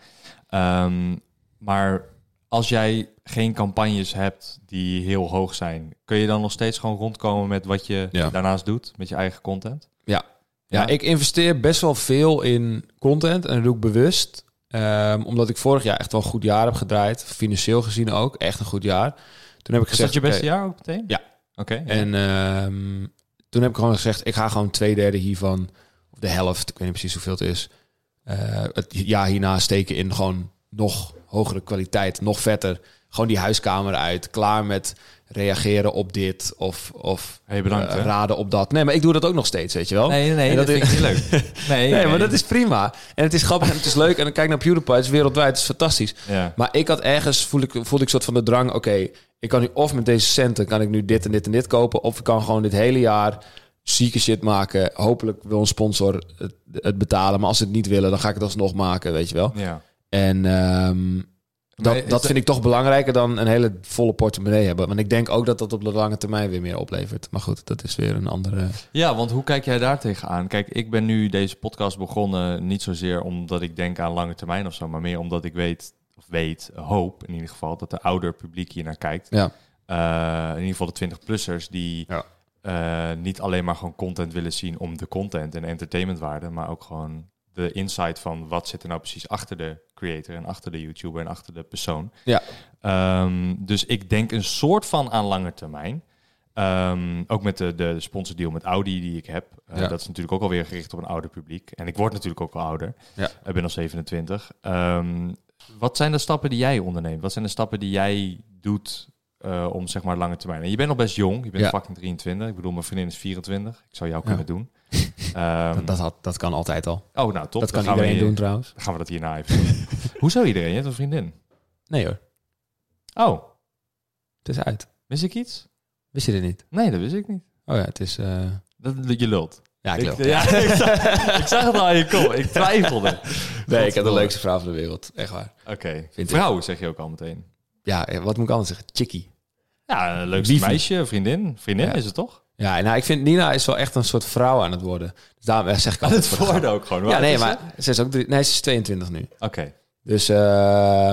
Ehm, maar als jij geen campagnes hebt die heel hoog zijn, kun je dan nog steeds gewoon rondkomen met wat je Ja. daarnaast doet, met je eigen content? Ja. Ja, Ja. ik investeer best wel veel in content en dat doe ik bewust. Ehm, omdat ik vorig jaar echt wel een goed jaar heb gedraaid. Financieel gezien ook. Echt een goed jaar. Toen heb ik Is gezegd... dat je beste jaar ook meteen? Ja. Oké. ja. En ehm, toen heb ik gewoon gezegd... Ik ga gewoon twee derde hiervan... Of de helft, ik weet niet precies hoeveel het is... eh, het jaar hierna steken in gewoon nog hogere kwaliteit, nog vetter. Gewoon die huiskamer uit, klaar met reageren op dit of, of Hey, bedankt, eh, raden op dat. Nee, maar ik doe dat ook nog steeds, weet je wel. Nee, nee, En dat, dat vind ik niet leuk. Nee, Nee, maar dat is prima. En het is grappig en het is leuk. En dan kijk naar PewDiePie, het is wereldwijd, het is fantastisch. Ja. Maar ik had ergens, voelde ik, voelde ik soort van de drang... oké, ik kan nu of met deze centen... kan ik nu dit en dit en dit kopen... of ik kan gewoon dit hele jaar zieke shit maken. Hopelijk wil een sponsor het, het betalen. Maar als ze het niet willen, dan ga ik het alsnog maken, weet je wel. ja. En ehm, dat dat- vind ik toch belangrijker dan een hele volle portemonnee hebben. Want ik denk ook dat dat op de lange termijn weer meer oplevert. Maar goed, dat is weer een andere... Ja, want hoe kijk jij daar tegenaan? Kijk, ik ben nu deze podcast begonnen niet zozeer omdat ik denk aan lange termijn of zo, maar meer omdat ik weet, of weet, hoop in ieder geval, dat de ouder publiek hier naar kijkt. Ja, Eh, in ieder geval de 20-plussers die Ja. eh, niet alleen maar gewoon content willen zien om de content en entertainmentwaarde, maar ook gewoon de insight van wat zit er nou precies achter de creator en achter de YouTuber en achter de persoon. ja. Ehm, dus ik denk een soort van aan lange termijn. Ehm, ook met de, de sponsordeal met Audi die ik heb. Eh, Ja. Dat is natuurlijk ook alweer gericht op een ouder publiek. En ik word natuurlijk ook al ouder. Ja. Ik ben al 27. Ehm, wat zijn de stappen die jij onderneemt? Wat zijn de stappen die jij doet eh, om zeg maar lange termijn? En je bent nog best jong. Je bent Ja. fucking 23. Ik bedoel, mijn vriendin is 24. Ik zou jou Ja. kunnen doen. Ehm, Dat, dat, had, dat kan altijd al. oh, nou top. dat kan we iedereen doen trouwens. Dan gaan we dat hierna even doen. Hoezo iedereen? Je hebt een vriendin. Nee hoor, Oh, het is uit. wist ik iets? Wist je dit niet? Nee, dat wist ik niet. Oh ja, het is... eh, Dat, je lult. Ja, ik Ik, ja, ik, zag, ik zag het al aan je kop. Ik twijfelde. Nee, ik heb de leukste vrouw van de wereld. Echt waar. Oké. ik. Vrouw zeg je ook al meteen. Ja, eh, wat moet ik anders zeggen? Chickie. Ja, een leukste Liefie. meisje, vriendin. Vriendin Ja. is het toch? Ja, nou, ik vind Nina is wel echt een soort vrouw aan het worden. Dus daarom eh, zeg ik altijd voor de grap. ook gewoon. Ja, nee, maar ze is ook nee, ze is 22 nu. Oké. Dus, eh,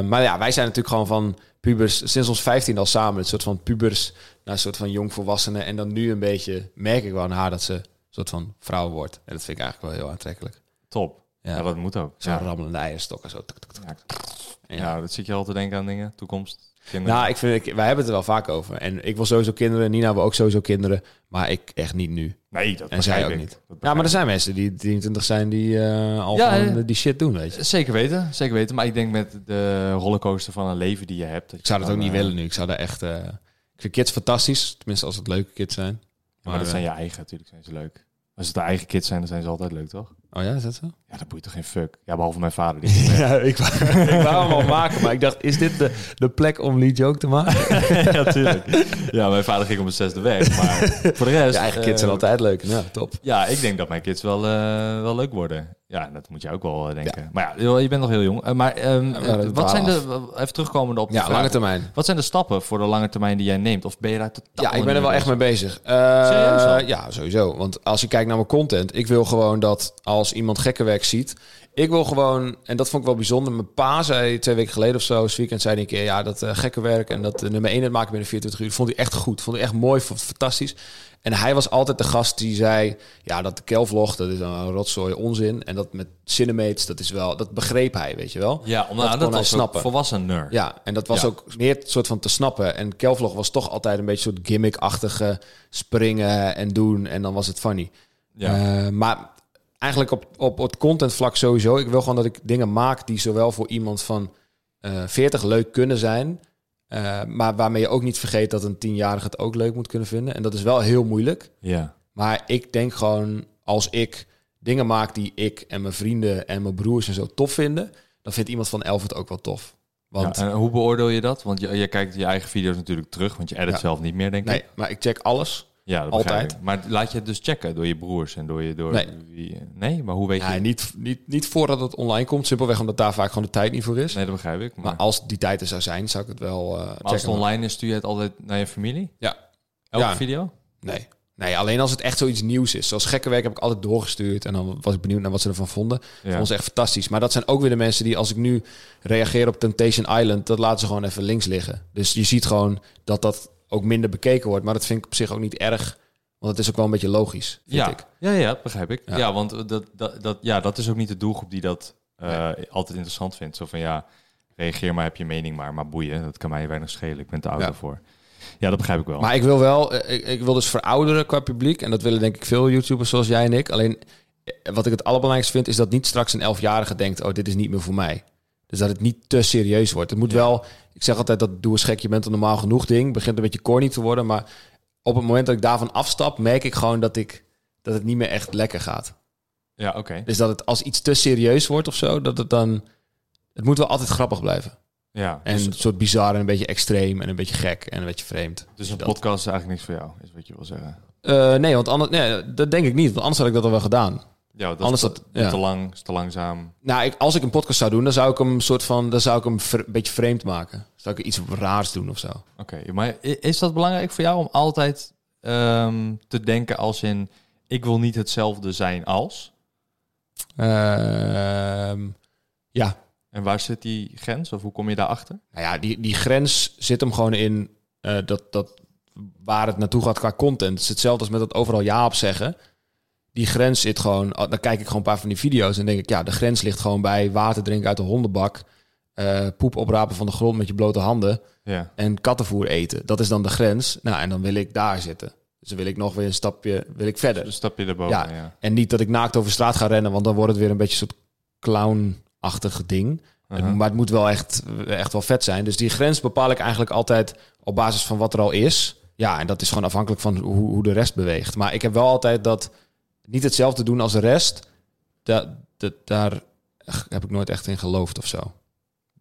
maar ja, wij zijn natuurlijk gewoon van pubers sinds ons 15 al samen. Een soort van pubers naar een soort van jongvolwassenen. En dan nu een beetje merk ik wel aan haar dat ze soort van vrouw wordt. En dat vind ik eigenlijk wel heel aantrekkelijk. Top. Ja. Ja, dat moet ook. Zo'n Ja. rammelende eierstokken. Zo. tuk, tuk, tuk. Ja. Ja. dat zit je al te denken aan dingen. Toekomst. Kinderen. Nou, ik vind, ik, wij hebben het er wel vaak over. En ik wil sowieso kinderen. Nina wil ook sowieso kinderen. Maar ik echt niet nu. nee, dat En zij ook ik. niet. Dat Ja, maar er zijn mensen die 23 zijn die eh, al Ja, gewoon hè? die shit doen, weet je. Zeker weten, zeker weten. Maar ik denk met de rollercoaster van een leven die je hebt. Ik zou dat ook niet eh, willen nu. Ik zou daar echt... eh, ik vind kids fantastisch. Tenminste, als het leuke kids zijn. Maar, dat eh, zijn je eigen natuurlijk, zijn ze leuk. Als het de eigen kids zijn, dan zijn ze altijd leuk, toch? Oh ja, is dat zo? Ja, dat boeit toch geen fuck. Ja, behalve mijn vader. Die Ja, ik wou, ik wou hem al maken, maar ik dacht, is dit de, de plek om Lee Joke te maken? ja, tuurlijk. Ja, mijn vader ging om een zesde weg. Maar voor de rest... Je eigen kids eh, zijn altijd leuk. Ja, top. Ja, ik denk dat mijn kids wel, eh, wel leuk worden. Ja, dat moet je ook wel eh, denken. Maar ja, je bent nog heel jong. Eh, maar ehm, Ja, dat wat zijn de... Even terugkomende op de Ja, vraag. lange termijn. Wat zijn de stappen voor de lange termijn die jij neemt? Of ben je daar totaal Ja, ik ben er wel echt mee bezig. Eh, Serieus ja, sowieso. Want als je kijkt naar mijn content, ik wil gewoon dat als iemand gekke werk ziet, ik wil gewoon, en dat vond ik wel bijzonder. Mijn pa zei twee weken geleden of zo, weekend zei hij een keer, ja, dat eh, gekke werk en dat eh, nummer 1 het maken binnen 24 uur, vond hij echt goed. Vond hij echt mooi, vond het fantastisch. En hij was altijd de gast die zei, ja, dat de Kelvlog, dat is een rotzooi onzin. En dat met Cinemates, dat is wel, dat begreep hij, weet je wel. Ja, om, Dat nou, dat was snappen. ook volwassen nerd. Ja, en dat was Ja. ook meer het soort van te snappen. En Kelvlog was toch altijd een beetje een soort gimmick-achtige springen en doen. En dan was het funny. Ja. Eh, maar eigenlijk op, op het contentvlak sowieso. Ik wil gewoon dat ik dingen maak die zowel voor iemand van eh 40 leuk kunnen zijn. Eh, maar waarmee je ook niet vergeet dat een tienjarige het ook leuk moet kunnen vinden. En dat is wel heel moeilijk. ja. Maar ik denk gewoon, als ik dingen maak die ik en mijn vrienden en mijn broers en zo tof vinden, dan vindt iemand van 11 het ook wel tof. Want Ja, en hoe beoordeel je dat? Want je, je kijkt je eigen video's natuurlijk terug, want je edit Ja. zelf niet meer, denk ik. nee, maar ik check alles. Ja, dat Altijd. ik. Maar laat je het dus checken door je broers en door je... Door Nee. Wie, nee, maar hoe weet Ja, je... niet, niet, niet voordat het online komt, simpelweg omdat daar vaak gewoon de tijd niet voor is. Nee, dat begrijp ik. Maar, Maar als die tijd er zou zijn, zou ik het wel eh checken. als het online is, stuur je het altijd naar je familie? Ja. Elke Ja. video? Nee. Nee, alleen als het echt zoiets nieuws is. Zoals gekke werk heb ik altijd doorgestuurd. En dan was ik benieuwd naar wat ze ervan vonden. Ja. Vond ze echt fantastisch. Maar dat zijn ook weer de mensen die, als ik nu reageer op Temptation Island, dat laten ze gewoon even links liggen. Dus je ziet gewoon dat dat ook minder bekeken wordt. Maar dat vind ik op zich ook niet erg. Want het is ook wel een beetje logisch, vind ja. ik. ja, ja, begrijp ik. Ja, Ja. want dat, dat, dat, ja, dat is ook niet de doelgroep die dat eh, altijd interessant vindt. Zo van, ja, reageer maar, heb je mening maar. Maar boeien, dat kan mij weinig schelen. Ik ben te oud daarvoor. Ja, dat begrijp ik wel. Maar ik wil wel, eh, ik, ik wil dus verouderen qua publiek. En dat willen denk ik veel YouTubers zoals jij en ik. Alleen eh, wat ik het allerbelangrijkste vind, is dat niet straks een elfjarige denkt: oh, dit is niet meer voor mij. Dus dat het niet te serieus wordt. Het moet wel, ik zeg altijd dat doe eens gek, je bent een normaal genoeg ding. Begint een beetje corny te worden, maar op het moment dat ik daarvan afstap, merk ik gewoon dat ik dat het niet meer echt lekker gaat. Ja, oké. Dus dat het als iets te serieus wordt of zo, dat het dan, het moet wel altijd grappig blijven. Ja, En dus, een soort bizar en een beetje extreem en een beetje gek en een beetje vreemd. dus een dat. podcast is eigenlijk niks voor jou, is wat je wil zeggen. Eh, nee, want anders, nee, dat denk ik niet. Want anders had ik dat al wel gedaan. Ja, dat Anders is dat- te, ja. te lang, is te langzaam. Nou, ik, als ik een podcast zou doen, dan zou ik hem soort van, dan zou ik hem een beetje vreemd maken. Zou ik iets raars doen of zo. Oké, maar is dat belangrijk voor jou om altijd ehm, te denken als in... ik wil niet hetzelfde zijn als? Ehm, ja, En waar zit die grens? Of hoe kom je daarachter? nou ja, die, die grens zit hem gewoon in eh, dat, dat waar het naartoe gaat qua content. Het is hetzelfde als met dat overal ja op zeggen. Die grens zit gewoon, oh, dan kijk ik gewoon een paar van die video's en denk ik, ja, de grens ligt gewoon bij water drinken uit de hondenbak, eh, poep oprapen van de grond met je blote handen Ja. en kattenvoer eten. Dat is dan de grens. Nou, en dan wil ik daar zitten. Dus dan wil ik nog weer een stapje, wil ik verder. Dus stap je erboven, Ja. ja. En niet dat ik naakt over straat ga rennen, want dan wordt het weer een beetje een soort clown-achtig ding. Maar het moet wel echt, echt wel vet zijn. Dus die grens bepaal ik eigenlijk altijd op basis van wat er al is. Ja, en dat is gewoon afhankelijk van hoe, hoe de rest beweegt. Maar ik heb wel altijd dat niet hetzelfde doen als de rest. Da, da- daar heb ik nooit echt in geloofd of zo.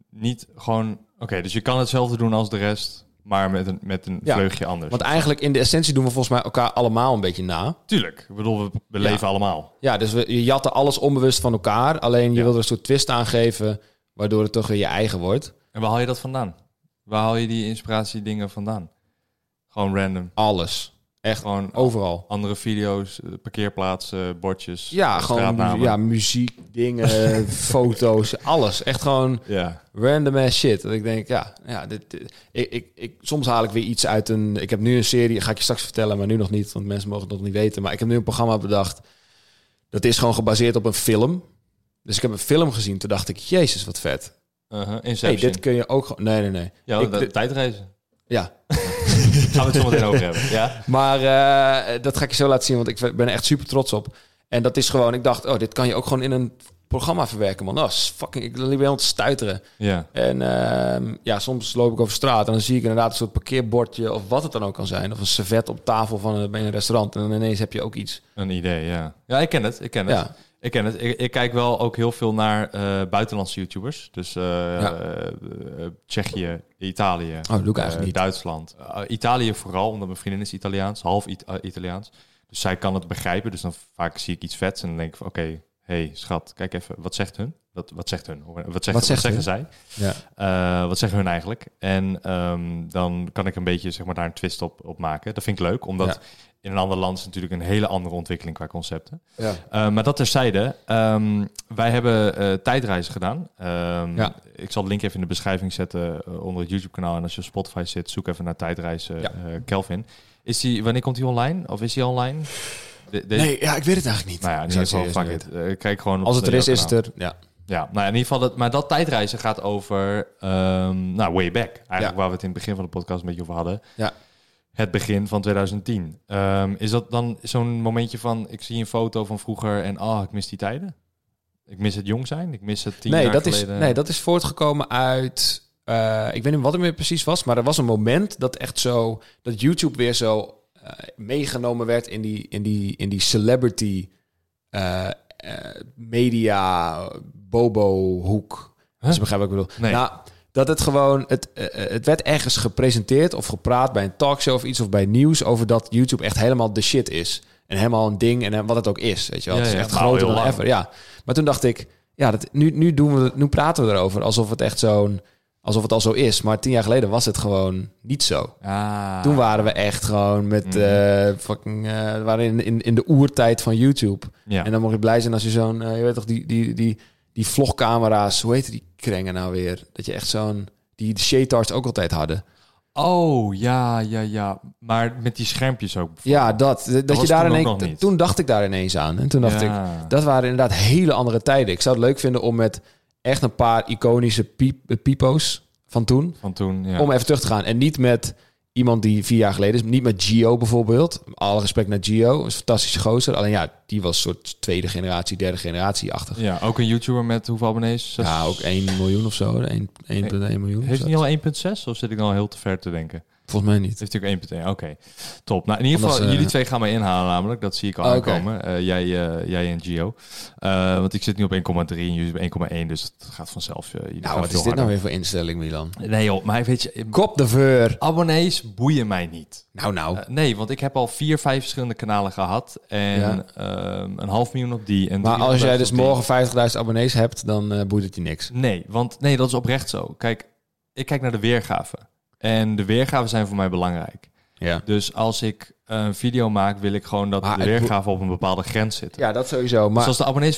Niet gewoon... Oké, dus je kan hetzelfde doen als de rest... maar met een, met een Ja, vleugje anders. Want eigenlijk in de essentie doen we volgens mij elkaar allemaal een beetje na. Tuurlijk. Ik bedoel, we, we Ja. leven allemaal. Ja, dus we, je jatten alles onbewust van elkaar. Alleen je Ja. wil er een soort twist aan geven, waardoor het toch weer je eigen wordt. En waar haal je dat vandaan? Waar haal je die inspiratie dingen vandaan? Gewoon random. Alles. Echt Gewoon overal. andere video's, eh, parkeerplaatsen, bordjes. Ja, eh, gewoon ja, muziek, dingen, foto's, alles. Echt gewoon Ja. random ass shit. Dat ik denk, ja, ja dit, dit- ik, ik, ik, soms haal ik weer iets uit een... Ik heb nu een serie, ga ik je straks vertellen, maar nu nog niet, want mensen mogen het nog niet weten. Maar ik heb nu een programma bedacht. Dat is gewoon gebaseerd op een film. Dus ik heb een film gezien, toen dacht ik, jezus, wat vet. Uh-huh. hey, Inception. dit kun je ook gewoon... Nee, nee, nee. ja, ik- de, dit- tijdreizen. ja, Gaan we het zo meteen over hebben. Ja? Maar eh, dat ga ik je zo laten zien, want ik ben er echt super trots op. En dat is gewoon, ik dacht, oh, dit kan je ook gewoon in een programma verwerken, man. Oh, fucking, ik liep helemaal te stuiteren. Ja. En ehm, ja, soms loop ik over straat en dan zie ik inderdaad een soort parkeerbordje of wat het dan ook kan zijn. Of een servet op tafel van een, bij een restaurant. En dan ineens heb je ook iets. Een idee, ja. Ja, ik ken het. Ik ken het. Ja. Ik ken het. Ik, ik kijk wel ook heel veel naar eh, buitenlandse YouTubers. Dus eh, Ja. eh, Tsjechië, Italië, Oh, dat doe ik eigenlijk niet. Duitsland. Italië vooral, omdat mijn vriendin is Italiaans, half It- Italiaans. Dus zij kan het begrijpen. Dus dan vaak zie ik iets vets en dan denk ik van oké, hey schat, kijk even, wat zegt hun? Wat, wat zegt hun? Wat, zegt, wat, zegt zeggen hun? zij? Ja. Wat zeggen hun eigenlijk? En ehm, dan kan ik een beetje zeg maar, daar een twist op, op maken. Dat vind ik leuk, omdat Ja. In een ander land is natuurlijk een hele andere ontwikkeling qua concepten. Ja. Uh, maar dat terzijde. Ehm wij hebben eh, tijdreizen gedaan. Ehm, Ja. Ik zal de link even in de beschrijving zetten eh, onder het YouTube-kanaal. En als je op Spotify zit, zoek even naar tijdreizen Ja. eh, Kelvin. Is die, wanneer komt hij online? Of is hij online? De, de- Nee, ja, ik weet het eigenlijk niet. Nou ja, in ieder geval, fuck it. Eh, kijk gewoon op Als het er is, is het er. Ja. Ja, nou ja, in ieder geval, dat, maar dat tijdreizen gaat over, ehm, nou, way back. Eigenlijk waar we het in het begin van de podcast een beetje over hadden. Ja. Het begin van 2010. Ehm, is dat dan zo'n momentje van, ik zie een foto van vroeger en, oh, ik mis die tijden? Ik mis het jong zijn, ik mis het tien Nee, jaar dat is, geleden. nee, dat is voortgekomen uit. eh, ik weet niet wat het meer precies was, maar er was een moment dat echt zo. dat YouTube weer zo eh, meegenomen werd in die, in die, in die celebrity eh, media bobo-hoek. Huh? Ze begrijpen wat ik bedoel. Nee. Nou, dat het gewoon. Het, eh, eh, het werd ergens gepresenteerd of gepraat bij een talkshow of iets of bij nieuws over dat YouTube echt helemaal de shit is. En helemaal een ding en wat het ook is. Weet je wel. Ja, het is ja, echt al groter dan lang. ever. Ja. Maar toen dacht ik, ja, dat, nu, nu, doen we, nu praten we erover alsof het echt zo'n. alsof het al zo is. Maar tien jaar geleden was het gewoon niet zo. Ah. Toen waren we echt gewoon met. Mhm. eh fucking, eh, waren in, in, in de oertijd van YouTube. Ja. En dan mocht je blij zijn als je zo'n. eh, je weet toch, die, die, die, die vlogcamera's. Hoe heet die krengen nou weer? Dat je echt zo'n. Die de Shetards ook altijd hadden. Oh, ja, ja, ja. Maar met die schermpjes ook. Ja, dat. Dat, was je daar toen ineens. Toen dacht ik daar ineens aan. En toen dacht ik. Dat waren inderdaad hele andere tijden. Ik zou het leuk vinden om met echt een paar iconische piep, eh, pipo's van toen. Van toen, ja. Om even terug te gaan. En niet met iemand die vier jaar geleden is. Niet met Gio bijvoorbeeld. Alle respect naar Gio. Is een fantastische gozer. Alleen ja, die was soort tweede generatie, derde generatie achtig. Ja, ook een YouTuber met hoeveel abonnees? Zes- Ja, ook 1 miljoen of zo. 1, 1,1 miljoen. Heeft hij al 1.6 of zit ik dan heel te ver te denken? Volgens mij niet. Heeft hij ook 1.1? Oké, top. Nou, in ieder geval, ze- jullie twee gaan mij inhalen namelijk. Dat zie ik al Oh, oké. aankomen. Eh, jij, eh, jij en Gio. Eh, want ik zit nu op 1,3 en jullie op 1,1. Dus het gaat vanzelf. eh, Nou, wat is dit nou weer voor instelling, Milan? Nee joh, maar weet je... Kop de veur. Abonnees boeien mij niet. Nou, nou. Eh, nee, want ik heb al vier, vijf verschillende kanalen gehad. En Ja. ehm, een half miljoen op die. En maar als 300.000 jij dus morgen 50.000 abonnees hebt, dan eh boeit het je niks. Nee, want nee, dat is oprecht zo. Kijk, ik kijk naar de weergaven. En de weergaven zijn voor mij belangrijk. Ja. Dus als ik een video maak, wil ik gewoon dat Maar de weergaven op een bepaalde grens zitten. Ja, dat sowieso. Maar Dus als de abonnees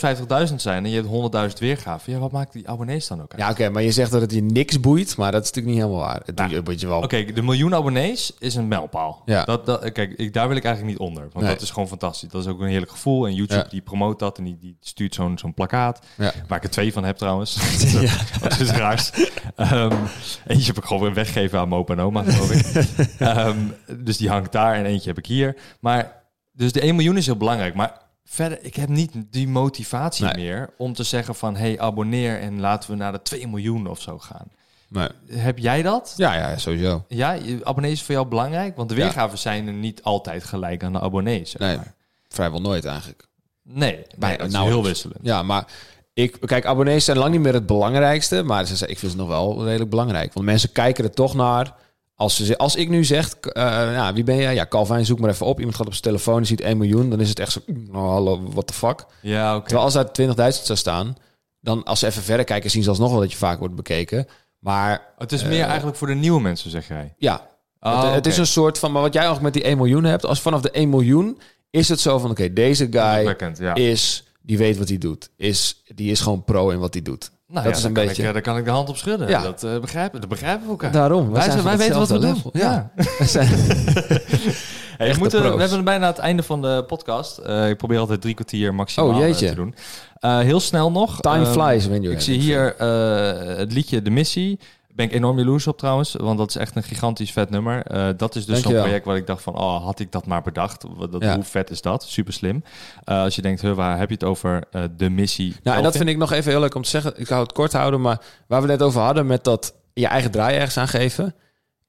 50.000 zijn en je hebt 100.000 weergaven, ja, wat maakt die abonnees dan ook uit? Ja, oké, maar je zegt dat het je niks boeit, maar dat is natuurlijk niet helemaal waar. Het Nou, doet je- boeit je wel. Oké, de miljoen abonnees is een mijlpaal. Ja. Dat, dat, kijk, ik, daar wil ik eigenlijk niet onder. Want Nee. dat is gewoon fantastisch. Dat is ook een heerlijk gevoel. En YouTube Ja. die promoot dat en die, die stuurt zo'n zo'n plakkaat. Ja. Waar ik er twee van heb trouwens. dat is raars. Ehm, eentje heb ik gewoon weer weggegeven aan mijn opa en oma, geloof ik. Ehm, dus die hangt daar en eentje heb ik hier. Maar, dus de 1 miljoen is heel belangrijk. Maar verder, ik heb niet die motivatie Nee. meer om te zeggen van... hey, abonneer en laten we naar de 2 miljoen of zo gaan. Maar, Heb jij dat? ja, ja, sowieso. Ja, abonnees is voor jou belangrijk? Want de Ja. weergaven zijn er niet altijd gelijk aan de abonnees. Zeg Nee, vrijwel nooit eigenlijk. Nee, nee dat nauwelijks. heel wisselend. Ja, maar ik, kijk, abonnees zijn lang niet meer het belangrijkste, maar ze, ik vind het nog wel redelijk belangrijk. Want mensen kijken er toch naar. Als, ze, als ik nu zeg, eh, ja, wie ben jij? Ja, Calvin, zoek maar even op. Iemand gaat op zijn telefoon en ziet 1 miljoen. Dan is het echt zo, oh, hallo, what the fuck. Ja, oké. Terwijl als daar 20.000 zou staan, dan als ze even verder kijken, zien ze alsnog wel dat je vaak wordt bekeken. Maar Het is meer eigenlijk voor de nieuwe mensen, zeg jij. ja, Ah, het, het is een soort van, maar wat jij ook met die 1 miljoen hebt, als vanaf de 1 miljoen is het zo van, oké, deze guy ja. is, die weet wat hij doet. Is, die is gewoon pro in wat hij doet. Nou dat ja, is een beetje... Ik, eh, daar kan ik de hand op schudden. Ja. Dat, eh, begrijpen, dat begrijpen we elkaar. Daarom, wij, zijn wij weten wat we doen. Ja. We zijn- Hey, we, Echte moeten, we hebben bijna het einde van de podcast. Eh, ik probeer altijd drie kwartier maximaal Oh, jeetje. te doen. Eh, heel snel nog. Time Ehm, flies you're Ik zie hier het liedje De Missie. Ben ik enorm jaloers op trouwens, want dat is echt een gigantisch vet nummer. Eh, dat is dus zo'n project waar ik dacht van, oh, had ik dat maar bedacht. Dat, Ja. Hoe vet is dat? Super slim. Eh, als je denkt, huh, waar heb je het over? Eh, de Missie. Nou, en dat vind ik nog even heel leuk om te zeggen. Ik hou het kort houden, maar waar we net over hadden met dat je eigen draai ergens aan geven.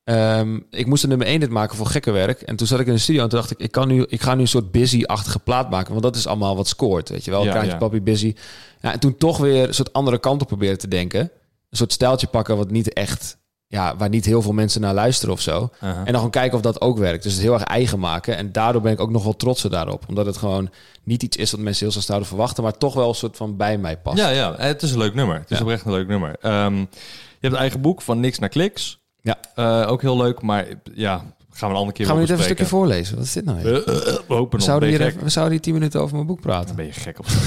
Ehm, ik moest een nummer 1 dit maken voor gekke werk. En toen zat ik in de studio en toen dacht ik, ik, kan nu, ik ga nu een soort busy-achtige plaat maken. Want dat is allemaal wat scoort, weet je wel. Ja, Kraantje ja. papi, busy. Ja, en toen toch weer een soort andere kant op proberen te denken. Een soort stijltje pakken wat niet echt... Ja, waar niet heel veel mensen naar luisteren of zo. En dan gewoon kijken of dat ook werkt. Dus het heel erg eigen maken. En daardoor ben ik ook nog wel trotser daarop. Omdat het gewoon niet iets is wat mensen heel snel zouden verwachten. Maar toch wel een soort van bij mij past. Ja, ja, het is een leuk nummer. Het is Ja. oprecht een leuk nummer. Ehm, je hebt een eigen boek van Niks naar Kliks. Ja. Eh, ook heel leuk, maar ja, gaan we een andere keer Gaan we niet even een stukje voorlezen? Wat is dit nou? eh, we hopen We zouden, hier even, we zouden hier tien minuten over mijn boek praten. Ben je gek zo?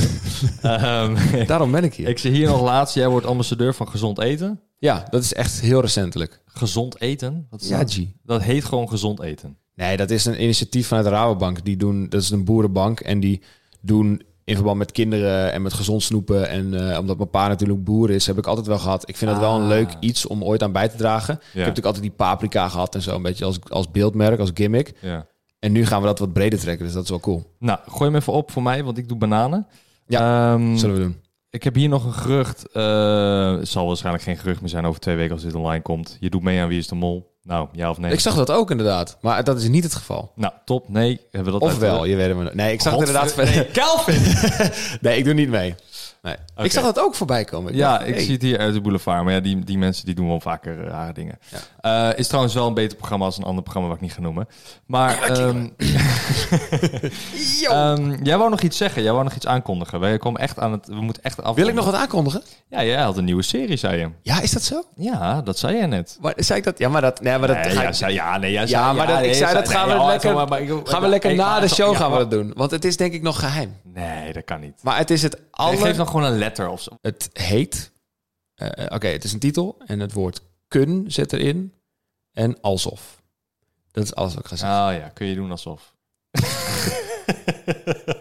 Ehm, Daarom ben ik hier. ik zie hier nog laatst, jij wordt ambassadeur van gezond eten. Ja, dat is echt heel recentelijk. Gezond eten? Wat is Ja, dat? G. Dat heet gewoon gezond eten. Nee, dat is een initiatief vanuit de Rabobank. Die doen, dat is een boerenbank. En die doen in verband met kinderen en met gezond snoepen. En eh, omdat mijn pa natuurlijk boer is, heb ik altijd wel gehad. Ik vind dat wel een Ah. leuk iets om ooit aan bij te dragen. Ik heb natuurlijk altijd die paprika gehad en zo. Een beetje als, als beeldmerk, als gimmick. Ja. En nu gaan we dat wat breder trekken. Dus dat is wel cool. Nou, gooi hem even op voor mij, want ik doe bananen. Ja, Ehm, Zullen we doen. Ik heb hier nog een gerucht. eh, het zal waarschijnlijk geen gerucht meer zijn over twee weken als dit online komt. Je doet mee aan Wie is de Mol. Nou, ja of nee? Ik zag dat ook inderdaad. Maar dat is niet het geval. Nou, top. Nee, hebben we dat Of wel, uitgelegd? je weet het maar. Nee, ik zag het inderdaad. Nee, Calvin! Nee, ik doe niet mee. Nee. Ik zag dat ook voorbij komen. Ik Ja, dacht, ik zie het hier uit de boulevard. Maar ja, die, die mensen die doen wel vaker rare dingen. Eh, is trouwens wel een beter programma als een ander programma wat ik niet ga noemen. Maar ehm, ehm, jij wou nog iets zeggen. Jij wou nog iets aankondigen. Wij komen echt aan het... We moeten echt af. Wil ik nog wat aankondigen? Ja, jij had een nieuwe serie, zei je. Ja, is dat zo? Ja, dat zei jij net. Maar, zei ik dat? Ja, maar dat... Nee, maar dat Nee, ga ja, ik- zei- ja, nee, jij Ja, maar dat, ik nee, zei dat zei- gaan nee, we lekker, maar- maar ik- gaan we lekker na maar- de show ja, gaan we dat doen. Want het is denk ik nog geheim. Nee, dat kan niet. Maar het is het Alle... aller... Geef nog gewoon een letter of zo. Het heet... eh, Oké, het is een titel en het woord kun zit erin en alsof. Dat is alles wat ik ga zeggen. Ah ja, kun je doen alsof.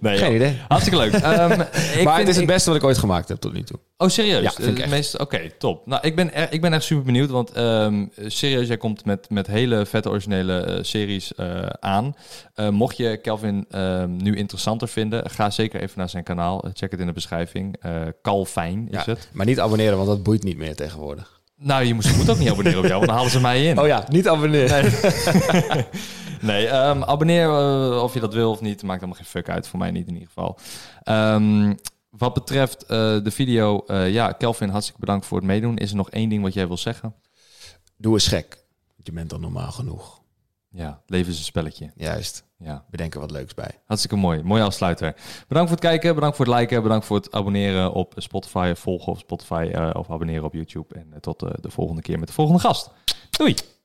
Nee, Geen joh. idee. Hartstikke leuk. Ehm, ik maar vind- het is het beste wat ik ooit gemaakt heb tot nu toe. Oh, serieus? Ja, vind ik Het echt. meest- Oké, top. Nou, ik ben, er, ik ben echt super benieuwd, want ehm, serieus, jij komt met, met hele vette originele eh, series eh, aan. Eh, mocht je Kelvin ehm, nu interessanter vinden, ga zeker even naar zijn kanaal. Eh, Check het in de beschrijving. Eh Calfijn is Ja, het. Maar niet abonneren, want dat boeit niet meer tegenwoordig. Nou, je moet, je moet ook niet abonneren op jou, want dan halen ze mij in. Oh ja, niet abonneren. Nee, ehm, abonneer eh, of je dat wil of niet. Maakt allemaal geen fuck uit. Voor mij niet in ieder geval. Ehm, wat betreft eh, de video, eh, ja, Kelvin, hartstikke bedankt voor het meedoen. Is er nog één ding wat jij wil zeggen? Doe eens gek. Je bent al normaal genoeg. Ja, leven is een spelletje. Juist. Ja, Bedenk er wat leuks bij. hartstikke mooi. Mooie afsluiter. Bedankt voor het kijken, bedankt voor het liken, bedankt voor het abonneren op Spotify, volgen op Spotify of abonneren op YouTube. En tot de volgende keer met de volgende gast. Doei!